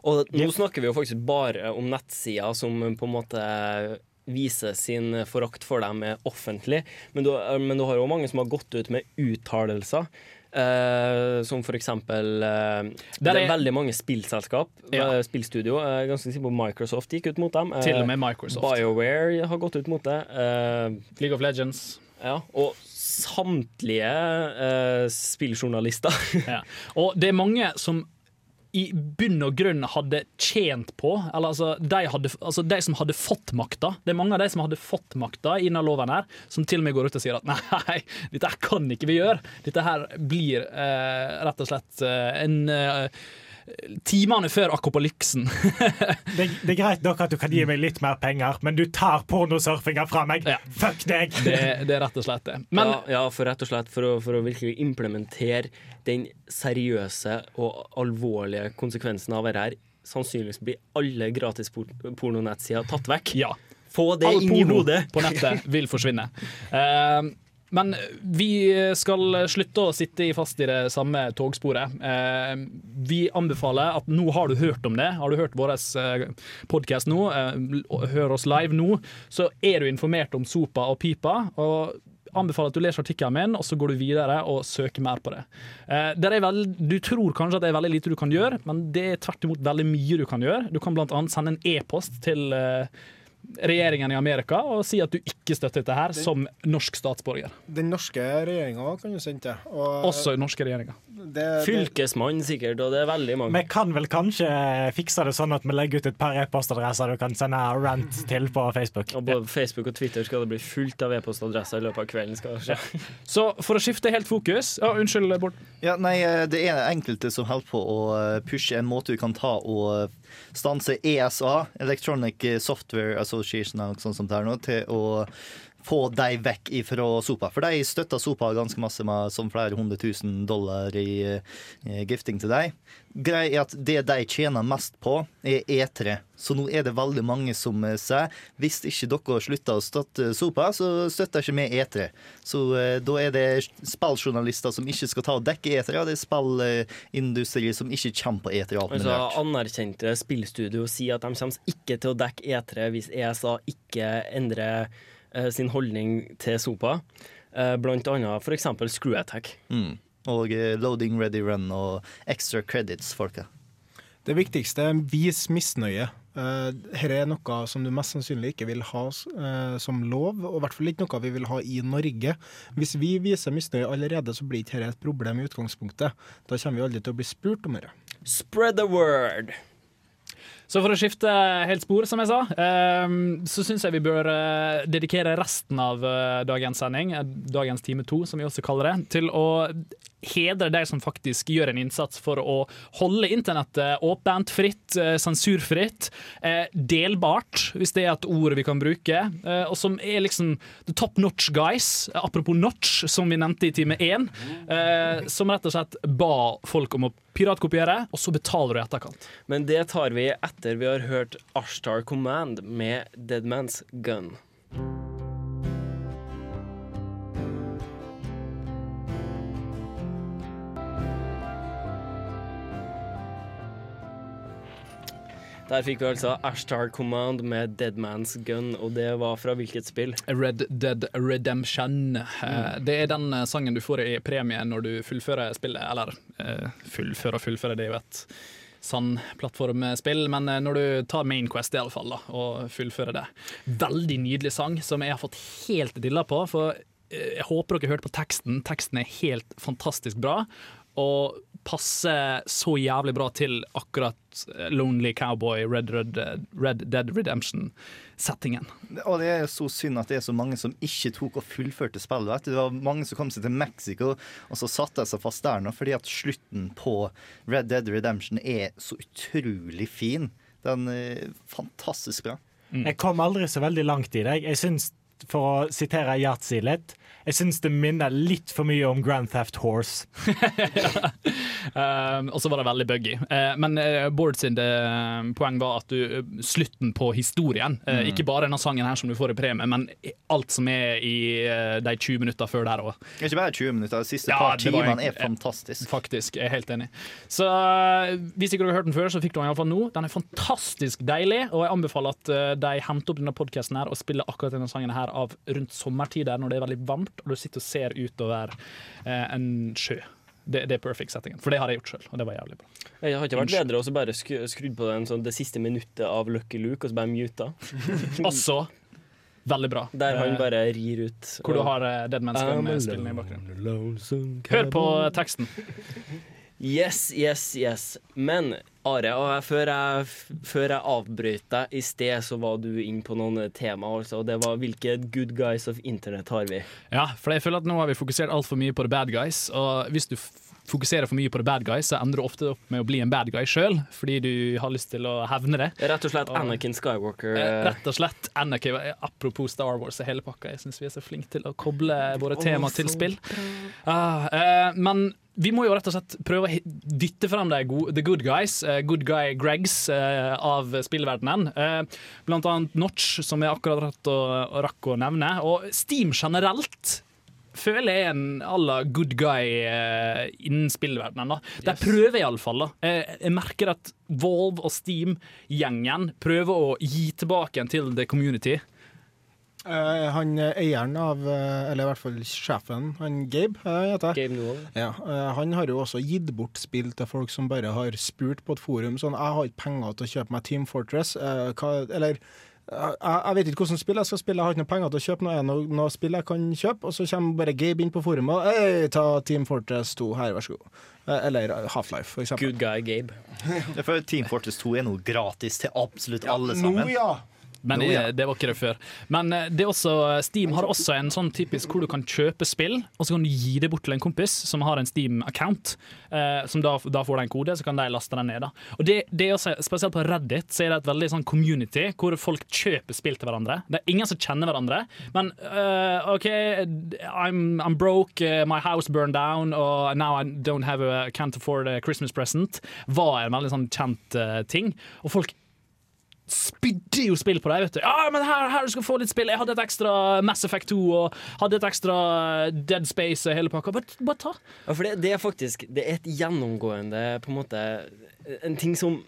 Speaker 4: Og nå snakker vi jo faktisk bare om nettsider som på en måte viser sin forakt for dem offentlig. Men du, men du har jo mange som har gått ut med uttalelser. Uh, som for eksempel uh, Det er veldig mange spillselskap,
Speaker 6: Ja.
Speaker 4: Uh, spillstudio. Ganske sikker på Microsoft gikk ut mot dem. Eh,
Speaker 6: Til og med Microsoft.
Speaker 4: BioWare har gått ut mot det. eh,
Speaker 6: League of Legends.
Speaker 4: ja, og samtlige eh, spilljournalister.
Speaker 6: Ja. Og det er mange som i bunn og grunn hadde tjent på Eller altså de, hadde, altså de som hadde fått makta. Det er mange av de som hadde fått makta i denne loven her, som til og med går ut og sier at nei, dette kan ikke vi gjøre. Dette her blir eh, rett og slett eh, en eh, Timene før akopalypsen.
Speaker 8: det, det er greit nok at du kan gi meg litt mer penger, men du tar pornosurfinga fra meg! Fuck deg!
Speaker 6: Det, det er rett og slett det. Men
Speaker 4: ja, ja, for rett og slett for å, for å virkelig implementere den seriøse og alvorlige konsekvensen av dette her. Sannsynligvis blir alle gratis por- pornonettsider tatt vekk.
Speaker 6: Ja.
Speaker 4: Få det
Speaker 6: all
Speaker 4: inn i hodet.
Speaker 6: på nettet vil forsvinne. Eh, men vi skal slutte å sitte fast i det samme togsporet. Eh, vi anbefaler at nå har du hørt om det, har du hørt vår podkast nå, eh, hør oss live nå, så er du informert om sopa og pipa. og anbefaler at du leser artikkelen min, og så går du videre og søker mer på det. Eh, der er vel, du tror kanskje at det er veldig lite du kan gjøre, men det er tvert imot veldig mye du kan gjøre. Du kan bl.a. sende en e-post til eh, regjeringen i Amerika og si at du ikke støtter dette her som norsk statsborger.
Speaker 5: Den norske regjeringa kan jo sende det. Og
Speaker 6: Også norske regjeringa.
Speaker 5: det, det,
Speaker 4: Fylkesmann sikkert, og det er veldig mange.
Speaker 8: Vi kan vel kanskje fikse det sånn at vi legger ut et par e-postadresser du kan sende rant til på Facebook.
Speaker 4: Og både Facebook og Twitter skal det bli fullt av e-postadresser i løpet av kvelden. skal det skje.
Speaker 6: Så for å skifte helt fokus ja, Unnskyld, Bård.
Speaker 7: Ja, nei, eh, Det er enkelte som holder på å eh, pushe en måte du kan ta og eh, stanse ESA, Electronic Software Association, eller noe sånt som det er nå, til å få dem vekk ifra Sopa. For de støtter Sopa ganske masse med som flere hundre tusen dollar i eh, gifting til dem. Greia er at det de tjener mest på, er E3. Så nå er det veldig mange som eh, sier hvis ikke dere slutter å støtte Sopa, så støtter ikke vi E3. Så eh, da er det spilljournalister som ikke skal ta og dekke E3, og det er spillindustri som ikke kommer på E3.
Speaker 4: Altså, anerkjente spillstudio sier at de kommer ikke til å dekke E3 hvis ESA ikke endrer sin holdning til Sopa. Eh, blant annet f.eks. Screw Attack.
Speaker 7: Mm. Og eh, loading ready run og extra credits, folka.
Speaker 5: det viktigste er vis misnøye. Uh, Dette er noe som du mest sannsynlig ikke vil ha eh, som lov, og i hvert fall ikke noe vi vil ha i Norge. Hvis vi viser misnøye allerede, så blir ikke dette et problem i utgangspunktet. Da kommer vi aldri til å bli spurt om dette.
Speaker 4: Spread the word!
Speaker 6: Så for å skifte helt spor, som jeg sa, eh, så syns jeg vi bør eh, dedikere resten av eh, dagens sending, eh, dagens time to, som vi også kaller det, til å hedre de som faktisk gjør en innsats for å holde internettet åpent, fritt, eh, sensurfritt, eh, delbart, hvis det er et ord vi kan bruke, eh, og som er liksom the top notch guys, apropos notch, som vi nevnte i time én, som rett og slett ba folk om å piratkopiere, og så betaler du i etterkant.
Speaker 4: Men det tar vi etter vi har hørt Ashtar Command med Dead Man's Gun. Der fikk vi altså Ashtar Command med Dead Man's Gun, og det var fra hvilket spill?
Speaker 6: Red Dead Redemption. Mm. Det er den eh, sangen du får i premie når du fullfører spillet. Eller eh, fullfører fullfører, det er jo et sann plattformspill, men eh, når du tar Main Quest i alle fall, da, og fullfører det. Veldig nydelig sang som jeg har fått helt dilla på. For jeg håper dere hørte på teksten. Teksten er helt fantastisk bra. Og passer så jævlig bra til akkurat eh, Lonely Cowboy, Red, Red, Red Dead Redemption-settingen.
Speaker 7: Og det er jo så synd at det er så mange som ikke tok og fullførte spillet. vet du. Det var mange som kom seg til Mexico, og så satte de seg fast der nå, fordi at slutten på Red Dead Redemption er så utrolig fin. Den er fantastisk bra.
Speaker 8: Jeg kom aldri så veldig langt i det. Jeg syns, for å sitere Yatzy litt, jeg syns det minner litt for mye om Grand Theft Horse.
Speaker 6: Um, og så var det veldig buggy. Uh, men uh, Bård sin eh, poeng var at du, slutten på historien,
Speaker 7: Mm.
Speaker 6: ikke bare denne sangen her som du får i premie, men alt som er i de 20 minutter før der òg.
Speaker 7: Ikke bare 20 minutter, de siste
Speaker 6: Ja,
Speaker 7: par
Speaker 6: det
Speaker 7: timene er fantastisk.
Speaker 6: Faktisk, jeg er helt enig. Så hvis ikke du har hørt den før, så fikk du den iallfall nå. Den er fantastisk deilig, og jeg anbefaler at de henter opp denne podkasten og spiller akkurat denne sangen her av rundt sommertider når det er veldig varmt og du sitter og ser utover eh, en sjø. Det, det er perfect settingen. For det har jeg gjort sjøl, og det var jævlig bra.
Speaker 4: Jeg har ikke vært bedre å bare skru, skrudd på den, sånn, det siste minuttet av Lucky Luke, og så bare muta.
Speaker 6: Også veldig bra.
Speaker 4: Der han
Speaker 6: Eh,
Speaker 4: bare rir ut.
Speaker 6: Hvor du har eh, Dead Man's Gun
Speaker 4: I'm
Speaker 6: spillende i bakgrunnen. Hør på teksten.
Speaker 4: Yes, yes, yes. Men Are, og før jeg, før jeg avbrøt deg i sted, så var du inn på noen tema. Altså, og det var hvilke good guys of internett har vi?
Speaker 6: Ja, for jeg føler at nå har vi fokusert altfor mye på the bad guys. Og hvis du fokuserer for mye på the bad guy, så ender du ofte opp med å bli en bad guy sjøl, fordi du har lyst til å hevne det.
Speaker 4: Rett og slett Anakin Skywalker.
Speaker 6: Eh, Rett og slett Anakin. Apropos Star Wars og hele pakka, jeg syns vi er så flinke til å koble våre tema til spill. Ah, eh, men vi må jo rett og slett prøve å dytte frem de gode, the good guys, uh, good guy Gregs uh, av spillverdenen. Uh, blant annet Notch, som jeg akkurat rett og, og rakk å nevne. Og Steam generelt føler jeg er en à la good guy uh, innen spillverdenen. da. De prøver iallfall. Jeg, jeg merker at Volve og Steam-gjengen prøver å gi tilbake en til the community.
Speaker 5: Uh, han eh, eieren av, uh, eller i hvert fall sjefen, han Gabe, uh, heter jeg.
Speaker 4: Gabe Newell.
Speaker 5: Ja, han har jo også gitt bort spill til folk som bare har spurt på et forum sånn Jeg har ikke penger til å kjøpe meg Team Fortress, eh, hva, eller jeg, jeg vet ikke hvordan spill jeg skal spille, jeg har ikke noe penger til å kjøpe noe, noe, noe spill jeg kan kjøpe. Og så kommer bare Gabe inn på forumet og ta Team Fortress 2, her, vær så god. Eh, Eller Half-Life, for eksempel.
Speaker 4: Good guy Gabe.
Speaker 7: Team Fortress 2 er noe gratis til absolutt alle
Speaker 5: Nå,
Speaker 7: sammen.
Speaker 5: ja!
Speaker 6: Men det,
Speaker 7: ja.
Speaker 6: det var ikke det før. Men eh, det også, Steam har også en sånn typisk hvor du kan kjøpe spill, og så kan du gi det bort til en kompis som har en Steam-account. Eh, som da, da får de en kode, så kan de laste den ned. da. Og det, det er også, Spesielt på Reddit så er det et veldig sånn community hvor folk kjøper spill til hverandre. Det er ingen som kjenner hverandre, men uh, OK, I'm, I'm broke, uh, my house burned down, og now I don't have a, can't afford a Christmas present, var en veldig sånn kjent uh, ting. Og folk spydde jo spill på deg. vet du Ja, men her, her du skal få litt spill Jeg hadde et ekstra Mass Effect 2 og hadde et ekstra Dead Space og hele pakka. Bare, bare ta.
Speaker 4: Ja, for det, det er faktisk Det er et gjennomgående på en måte En ting som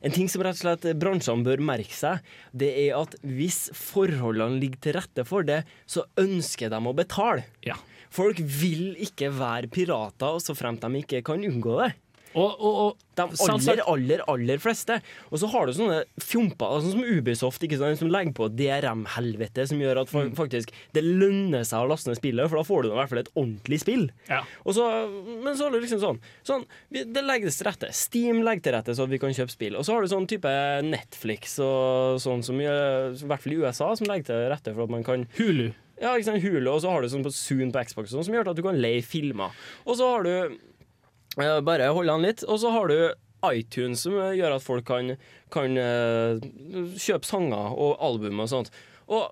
Speaker 4: en ting som rett og slett bransjene bør merke seg, det er at hvis forholdene ligger til rette for det, så ønsker de å betale.
Speaker 6: Ja.
Speaker 4: Folk vil ikke være pirater så fremt de ikke kan unngå det.
Speaker 6: Og, og, og
Speaker 4: De aller, aller, aller fleste. Og så har du sånne fjomper, sånn som Ubisoft, som legger på DRM-helvete, som gjør at fa- faktisk det lønner seg å laste ned spillet, for da får du i hvert fall et ordentlig spill.
Speaker 6: Ja.
Speaker 4: Så, men så har du liksom sånn, sånn Det legges til rette. Steam legger til rette så at vi kan kjøpe spill. Og så har du sånn type Netflix og sånn som gjør, i hvert fall i USA, som legger til rette for at man kan
Speaker 6: Hulu.
Speaker 4: Ja, ikke sant, Hulu, og så har du sånn på Zoom på Xbox sånn, som gjør at du kan leie filmer. Og så har du Bare hold an litt. Og så har du iTunes, som eh, gjør at folk kan, kan eh, kjøpe sanger og album og sånt. Og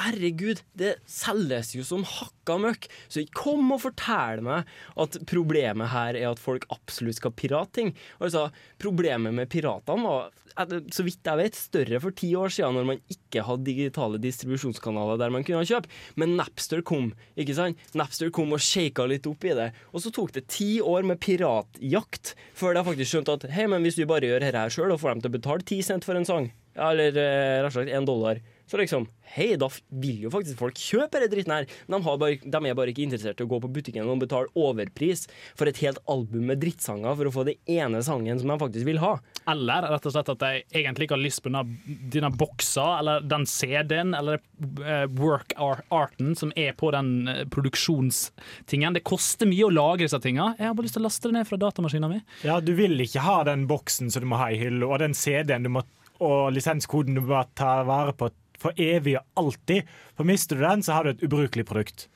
Speaker 4: herregud, det selges jo som hakka møkk. Så ikke kom og fortell meg at problemet her er at folk absolutt skal pirate ting. Altså, problemet med piratene var, eh, så vidt jeg vet, større for ti år siden, når man ikke hadde digitale distribusjonskanaler der man kunne kjøpe. Men Napster kom, ikke sant? Napster kom og shaka litt opp i det. Og så tok det ti år med piratjakt før de faktisk skjønte at hei, men hvis vi bare gjør dette her sjøl, og får dem til å betale ti cent for en sang, eller eh, rett og slett én dollar, så liksom Hei, da vil jo faktisk folk kjøpe denne dritten her. De, har bare, de er bare ikke interessert i å gå på butikken og betale overpris for et helt album med drittsanger for å få den ene sangen som de faktisk vil ha.
Speaker 6: Eller rett og slett at de egentlig ikke har lyst på denne, boksa, eller den CD-en, eller uh, work-arten som er på den eh, produksjonstingen. Det koster mye å lage disse tinga. Jeg har bare lyst til å laste det ned fra datamaskinen min.
Speaker 8: Ja, du vil ikke ha den boksen som du må ha i hylla, og den CD-en du må, og lisenskoden du må ta vare på for evig og alltid. For mister du den, så har du et ubrukelig produkt.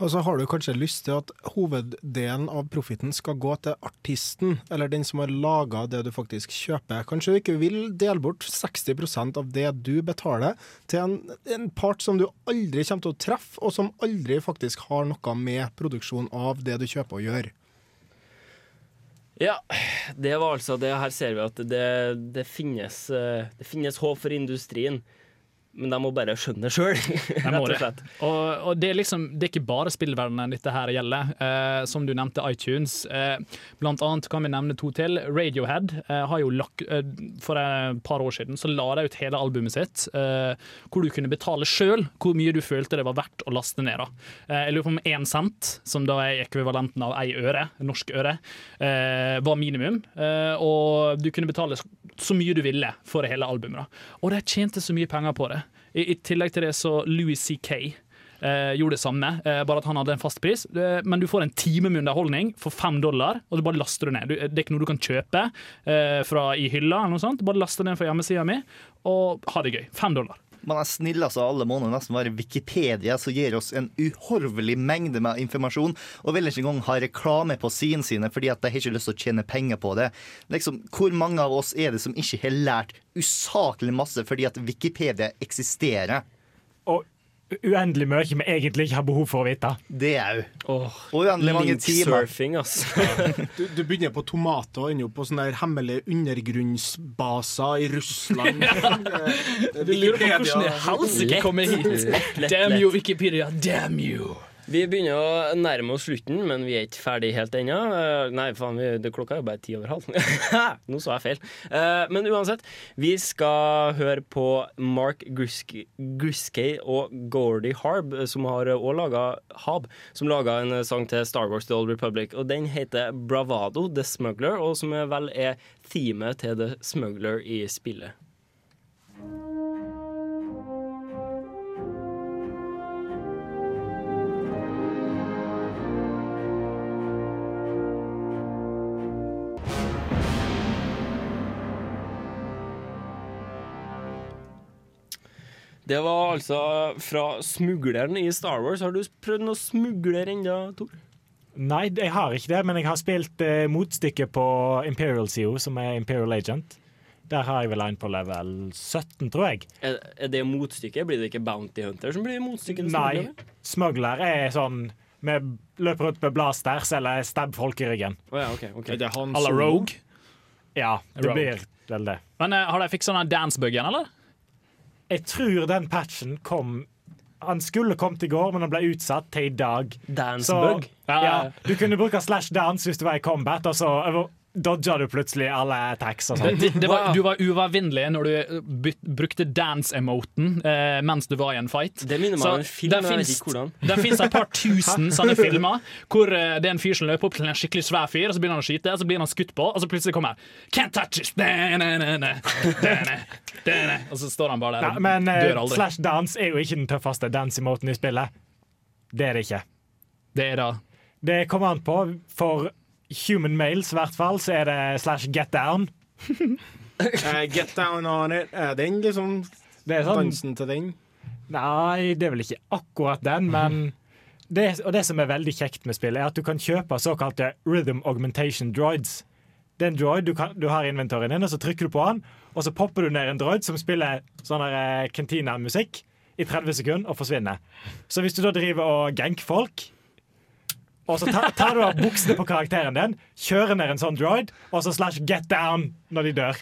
Speaker 5: Og så har du kanskje lyst til at hoveddelen av profitten skal gå til artisten, eller den som har laga det du faktisk kjøper. Kanskje du ikke vil dele bort 60% av det du betaler, til en, en part som du aldri kommer til å treffe, og som aldri faktisk har noe med produksjon av det du kjøper å gjøre.
Speaker 4: Ja, det var altså det. Her ser vi at det, det, finnes, eh, det finnes håp for industrien. Men de må bare skjønne det sjøl, rett og slett.
Speaker 6: Og, og det, er liksom, det er ikke bare spillverdenen dette her gjelder. Eh, som du nevnte, iTunes. Eh, blant annet kan vi nevne to til. Radiohead eh, har jo lagt, eh, For et par år siden så la de ut hele albumet sitt, eh, hvor du kunne betale sjøl hvor mye du følte det var verdt å laste ned. Da. Eh, jeg lurer på om én cent, som da er ekvivalenten av ei øre, norsk øre, var minimum. Og du kunne betale så mye du ville for hele albumet. Da. Og de tjente så mye penger på det. I, I tillegg til det så Louis C.K. Eh, gjorde det samme, eh, bare at han hadde en fast pris. Eh, men du får en time med underholdning for fem dollar, og du bare laster det ned. Du, det er ikke noe du kan kjøpe eh, fra i hylla, eller noe sånt. Bare laster det ned fra hjemmesida mi og ha det gøy. Fem dollar.
Speaker 7: Man er snillest av alle må nå nesten være Wikipedia, som gir oss en uhorvelig mengde med informasjon, og vil ikke engang ha reklame på sidene sine fordi at de har ikke lyst til å tjene penger på det. Liksom, Hvor mange av oss er det som ikke har lært usaklig masse fordi at Wikipedia eksisterer?
Speaker 8: Og uendelig mye vi egentlig ikke har behov for å vite.
Speaker 7: Det òg.
Speaker 4: Oh,
Speaker 7: uendelig mange timer.
Speaker 4: Surfing, altså.
Speaker 5: Du, du begynner på tomater og ender opp på sånne der hemmelige undergrunnsbaser i Russland.
Speaker 6: Du lurer på hvordan i helsike kommer hit? Damn you, Wikipedia. Damn you.
Speaker 4: Vi begynner å nærme oss slutten, men vi er ikke ferdig helt ennå. Eh, Nei, faen, vi, det, klokka er jo bare ti over halv. Nå sa jeg feil. Eh, Men uansett, vi skal høre på Mark Gruskey og Gordy Harb, eh, som har òg laga Hab, som laga en sang til Star Wars The Old Republic. Og den heter Bravado The Smuggler, og som vel er teamet til The Smuggler i spillet. Det var altså fra smugleren i Star Wars. Har du prøvd noe smugler ennå, Tor?
Speaker 8: Nei, jeg har ikke det, men jeg har spilt eh, motstykket på Imperial CO, som er Imperial Agent. Der har jeg vel en på level 17, tror jeg.
Speaker 4: Er, er det motstykket? Blir det ikke Bounty Hunter som blir motstykket?
Speaker 8: Nei. smugler er sånn Vi løper rundt med blasters eller stab folk i ryggen.
Speaker 4: Å ja, ok, okay.
Speaker 5: Er det han
Speaker 6: som...
Speaker 5: Alla
Speaker 6: Rogue.
Speaker 8: Ja, det
Speaker 6: Rogue.
Speaker 8: blir vel det.
Speaker 6: Men eh, har de fiksa den dance-buggen, eller?
Speaker 8: Jeg tror den patchen kom Han skulle kommet i går, men han ble utsatt til i dag.
Speaker 4: Dancebug?
Speaker 8: Så, ja, du kunne bruke slash dance hvis du var i combat, og så dodga du plutselig alle attacks og
Speaker 6: sånt
Speaker 8: sånn.
Speaker 6: det, det var, du var uovervinnelig når du byt, brukte dance-emoten eh, mens du var i en fight.
Speaker 4: Det minner meg om en film.
Speaker 6: Der fins et par tusen sånne filmer hvor eh, det er en fyr som løper opp til en skikkelig svær fyr, og så begynner han å skyte, og så blir han skutt på, og så plutselig kommer Can't touch this! Da, na, na, na, na, da, na. Og så står han bare der
Speaker 8: Ja, men eh,
Speaker 6: dør aldri.
Speaker 8: slash dance er jo ikke den tøffeste dance-emoten i spillet. Det er det ikke.
Speaker 6: Det er da
Speaker 8: Det kommer an på. For human males i hvert fall, så er det slash get down.
Speaker 5: uh, get down on it. Er den liksom
Speaker 8: Det sånn
Speaker 5: dansen til den?
Speaker 8: Nei, det er vel ikke akkurat den, men det, Og det som er veldig kjekt med spillet, er at du kan kjøpe såkalte rhythm augmentation droids. Det er en droid du, kan, du har i inventoren din, og så trykker du på den, og så popper du ned en droid som spiller sånn eh, Cantina-musikk i 30 sekunder og forsvinner. Så hvis du da driver og ganker folk, og så tar, tar du av buksene på karakteren din, kjører ned en sånn droid, og så slash get down når de dør.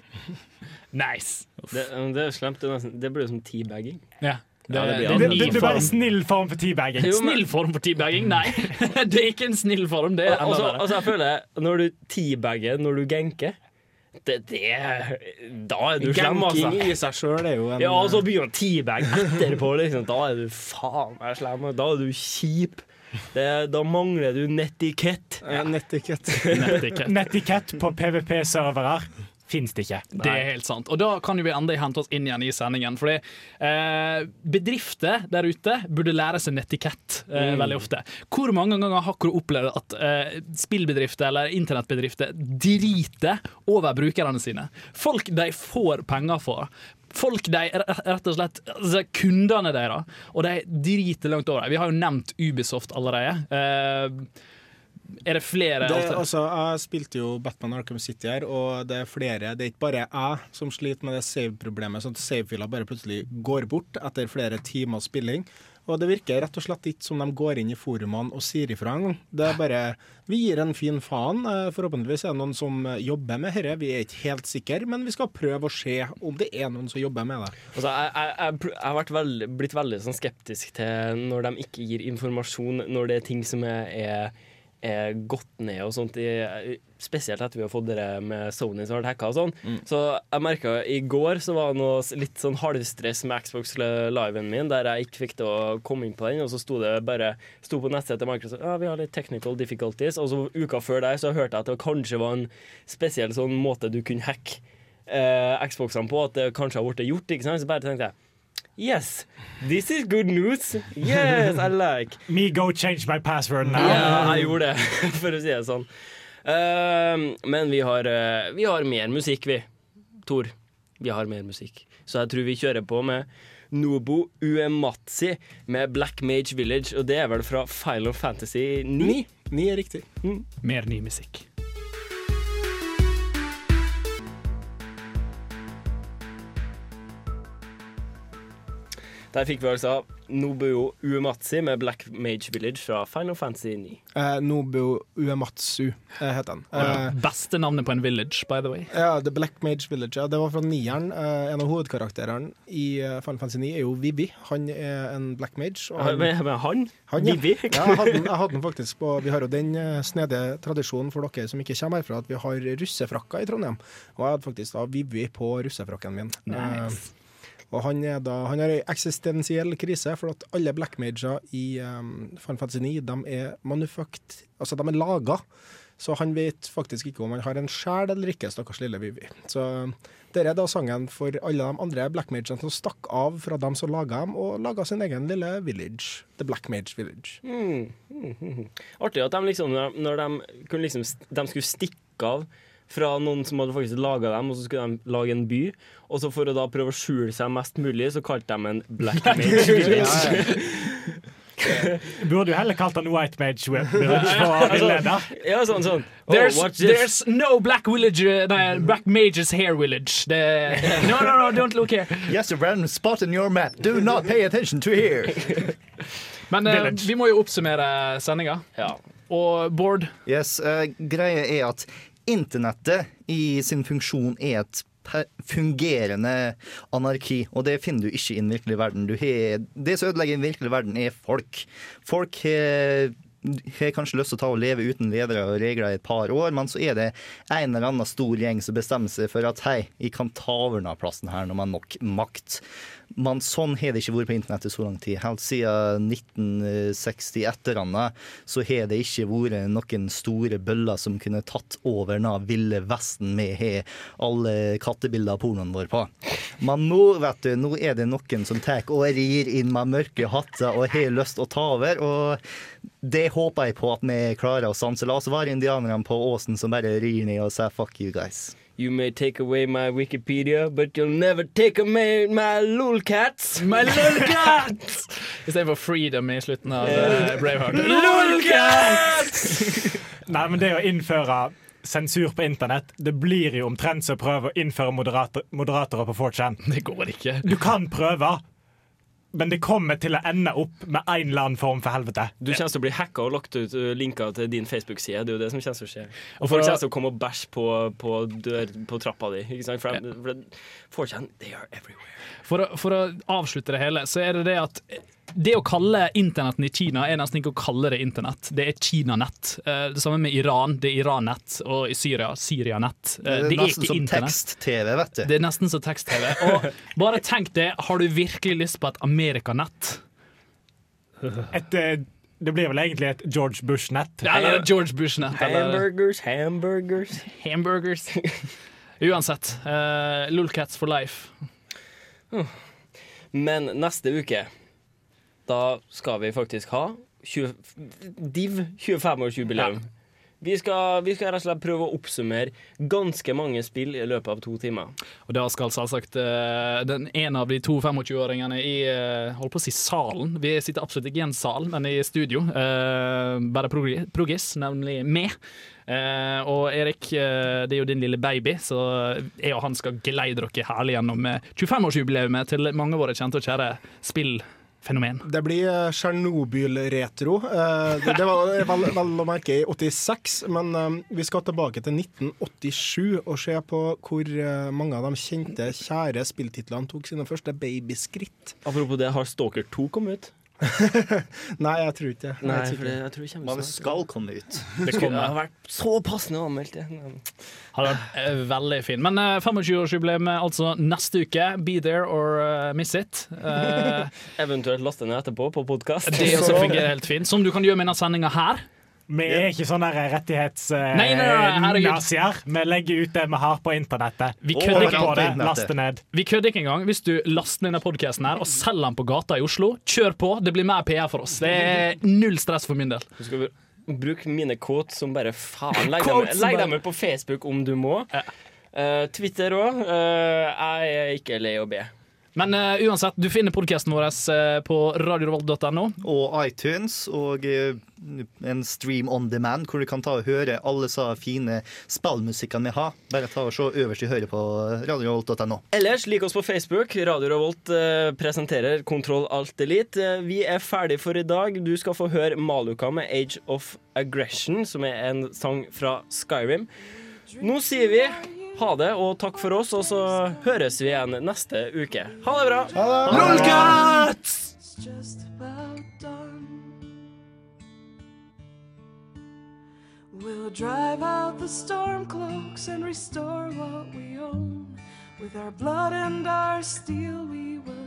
Speaker 6: Nice.
Speaker 4: Det, det er slemt. Det, blir jo som teabagging.
Speaker 6: Ja. Det,
Speaker 4: Ja, det blir
Speaker 6: det
Speaker 8: Det, det, er bare en snill form for teabagging.
Speaker 4: Jo, men-
Speaker 6: Snill form for teabagging? Nei, det er ikke en snill form. Det er enda også
Speaker 4: altså, jeg føler Når du teabagger når du genker det, det, Da er du slem, altså.
Speaker 5: Ganking i seg sjøl er jo en
Speaker 4: Ja, og så begynner teabag etterpå. Liksom. Da er du faen meg slem. Da er du kjip. Det, da mangler du nettikett.
Speaker 5: Ja. nettikett.
Speaker 6: Netikett.
Speaker 8: Netikett på PVP-servere fins det ikke.
Speaker 6: Det er helt sant. Og da kan jo vi endelig hente oss inn igjen i sendingen. Fordi eh, bedrifter der ute burde lære seg netikett eh,
Speaker 4: Mm.
Speaker 6: veldig ofte. Hvor mange ganger har dere opplevd at eh, spillbedrifter eller internettbedrifter driter over brukerne sine? Folk de får penger for. Folk de rett og slett altså Kundene deres. Og de driter langt over. Vi har jo nevnt Ubisoft allerede. Uh, er det flere
Speaker 5: Det, altså, jeg spilte jo Batman Arkham City her, og det er flere. Det er ikke bare jeg som sliter med det save-problemet, sånn at save-fila bare plutselig går bort etter flere timer spilling. Og det virker rett og slett ikke som de går inn i forumene og sier ifra engang. Det er bare Vi gir en fin faen. Eh, Forhåpentligvis er det noen som jobber med dette. Vi er ikke helt sikre, men vi skal prøve å se om det er noen som jobber med det.
Speaker 4: Altså, jeg, jeg, jeg, har veldig, blitt veldig sånn skeptisk til når de ikke gir informasjon når det er ting som er, er, er gått ned og sånt. I, spesielt etter vi har fått det med Sony som har vært hacka og sånn. Så jeg merka i går så var det noe litt sånn halvstress med Xbox Liven min, der jeg ikke fikk til å komme inn på den, og så sto det bare sto på nettstedet til Microsoft ja, vi har litt technical difficulties, og så uka før der så hørte jeg at det kanskje var en spesiell sånn måte du kunne hacke eh, Xboxene på, at det kanskje har blitt gjort, ikke sant? Så bare tenkte jeg Yes, this is good news. Yes, I like.
Speaker 8: Me go change my password now.
Speaker 4: Ja, jeg gjorde det, for å si det sånn. Uh, men vi har, uh, vi har mer musikk, vi. Tor. Vi har mer musikk. Så jeg tror vi kjører på med Nobo Uematsi med Black Mage Village, og det er vel fra Final Fantasy 9?
Speaker 5: Ni. Ni er riktig.
Speaker 6: Mer ny musikk.
Speaker 4: Der fikk vi altså Nobuo Uematsi med Black Mage Village fra Final Fantasy 9.
Speaker 5: Eh, Nobuo Uematsu eh, heter den. Eh,
Speaker 6: Beste navnet på en village, by the way.
Speaker 5: ja, The Black Mage Village. Ja, det var fra nieren. Eh, en av hovedkarakterene i eh, Final Fantasy 9 er jo Vivi. Han er en black mage. og
Speaker 4: Ja, men- men han?
Speaker 5: ja.
Speaker 4: Vivi?
Speaker 5: Ja, jeg hadde, jeg hadde den faktisk på Vi har jo den eh, snedige tradisjonen for dere som ikke kommer herfra, at vi har russefrakker i Trondheim. Og jeg hadde faktisk da Vivi på russefrakken min.
Speaker 6: Nice.
Speaker 5: Og han, da, han har ei eksistensiell krise, for at alle black mager i um, Final Fantasy 9 de er manufakt... Altså, de er laga. Så han vet faktisk ikke om han har en sjel eller ikke, stakkars lille Vivi. Så det er da sangen for alle de andre black magene som stakk av fra dem som laga dem, og laga sin egen lille village. The Black Mage Village.
Speaker 4: Mm, mm. Artig at de liksom, når de, kunne liksom, de skulle stikke av fra noen som hadde faktisk laga dem, og så skulle de lage en by. Og så for å da prøve å skjule seg mest mulig, så kalte de en Black Mage Village.
Speaker 8: Burde jo heller kalt han White Mage Village for
Speaker 4: ja, sånn, sånn. Oh,
Speaker 6: There's,
Speaker 4: oh,
Speaker 6: there's no black village uh, Nei, black mages here village. The, no, no, no, don't look here.
Speaker 7: Yes, a random spot in your map. Do not pay attention to here.
Speaker 6: Men
Speaker 7: uh,
Speaker 6: vi må jo oppsummere sendinga. Og Bård,
Speaker 7: Yes, uh, greia er at internettet i sin funksjon er et fungerende anarki, og det finner du ikke i den virkelige verden. Har, det som ødelegger den virkelige verden, er folk. Folk har kanskje lyst til å ta og leve uten ledere og regler i et par år, men så er det en eller annen stor gjeng som bestemmer seg for at hei, jeg kan ta over denne plassen her når man har nok makt. Men sånn har det ikke vært på internettet så lang tid. Helt siden 1960 etter annet, så har det ikke vært noen store bøller som kunne tatt over den ville vesten vi har alle kattebilder av pornoen vår på. Men nå, vet du, nå er det noen som tar og rir inn med mørke hatter og har lyst til å ta over. og det håper jeg på at vi klarer å stanse. La oss være indianerne på åsen som bare rir ned og sier 'fuck you guys'.
Speaker 4: You may take away my Wikipedia, but you'll never take away my lolcats.
Speaker 6: My lolcats! Istedenfor freedom i slutten av uh, Braveheart.
Speaker 8: Nei, men det å innføre sensur på internett, det blir jo omtrent som å prøve å innføre moderator moderatorer på 4chan.
Speaker 6: Det går ikke.
Speaker 8: Du kan prøve, men det kommer til å ende opp med en eller annen form for helvete.
Speaker 4: Du kommer til å bli hacka og lagt ut uh, linker til din Facebook-side. Det er jo det som kommer til å skje.
Speaker 6: Og
Speaker 4: folk kommer til å komme og bæsje på, på, dør, på trappa di. Ikke sant? For, de- for de- 4chan, they are everywhere.
Speaker 6: For å, for å avslutte det hele, så er det det at det å kalle internetten i Kina er nesten ikke å kalle det internett. Det er Kinanett. Eh, Det samme med Iran. Det er Iran-nett. Og i Syria Syria-nett.
Speaker 7: Det er
Speaker 6: Det er
Speaker 7: nesten som tekst-TV, vet du.
Speaker 6: Det er nesten som tekst-TV. Og bare tenk det, har du virkelig lyst på et Amerikanett?
Speaker 8: Et, eh, det blir vel egentlig et George Bush-nett.
Speaker 6: Eller et George Bush-nett.
Speaker 4: Hamburgers, hamburgers.
Speaker 6: Hamburgers. Uansett. Uh, Lolcats for life.
Speaker 4: Men neste uke, da skal vi faktisk ha 20, Div 25-årsjubileum. Vi, skal, vi skal prøve å oppsummere ganske mange spill i løpet av to timer.
Speaker 6: Og da skal selvsagt eh, den ene av de to 25-åringene i eh, holdt på å si salen Vi sitter absolutt ikke i en sal, men i studio. Uh, bare progis, nemlig meg. Uh, og Erik, det er jo din lille baby, så jeg og han skal geleide dere herlig gjennom eh, 25-årsjubileet til mange av våre kjente og kjære spillfenomen.
Speaker 5: Det blir eh, Tsjernobyl-retro. Eh, Det, det var vel, vel å merke i 86, men eh, vi skal tilbake til 1987 og se på hvor mange av de kjente, kjære spilltitlene tok sine første babyskritt.
Speaker 4: Apropos det, har Stalker 2 kommet ut?
Speaker 5: Nei, jeg tror ikke. Jeg
Speaker 4: Nei,
Speaker 5: sikker.
Speaker 4: det, jeg tror det Man
Speaker 7: skal komme ut.
Speaker 6: Det kunne
Speaker 4: ha vært så passende å anmelde det.
Speaker 6: Hadde vært eh, veldig fin. Men uh, 25-årsjubileum altså neste uke. Be there or uh, miss it. Uh,
Speaker 4: Eventuelt laste ned etterpå på podkast.
Speaker 6: det også fungerer helt fint. Som du kan gjøre med denne sendinga her.
Speaker 8: Vi er ikke sånne rettighetsnazier. Vi legger ut det vi har på internettet.
Speaker 6: Vi kødder
Speaker 8: på
Speaker 6: ikke.
Speaker 8: det, laste ned.
Speaker 6: Vi kødder ikke engang. Hvis du laster ned denne podkasten og selger den på gata i Oslo, kjør på. Det blir mer PR for oss. Det er null stress for min del.
Speaker 4: Du skal bruke mine quotes som bare faen. Legg dem, legg dem ut på Facebook om du må. Eh, Twitter òg. jeg er ikke lei å be.
Speaker 6: Men uh, uansett, du finner podkasten vår uh, på radiorevolt.no.
Speaker 7: Og iTunes og uh, en stream on demand, hvor du kan ta og høre alle så fine spillmusikkene vi har. Bare ta og se øverst i høyre på radiorevolt.no.
Speaker 4: Ellers, lik oss på Facebook. Radio Revolt presenterer Kontroll Alt elite. Vi er ferdig for i dag. Du skal få høre Maluka med Age of Aggression, som er en sang fra Skyrim. Nå sier vi ha det og takk for oss, og så høres vi igjen neste uke. Ha det bra! Lolcats!
Speaker 13: just about done. We'll drive out the storm cloaks and restore what we own. With our blood and our steel, we will.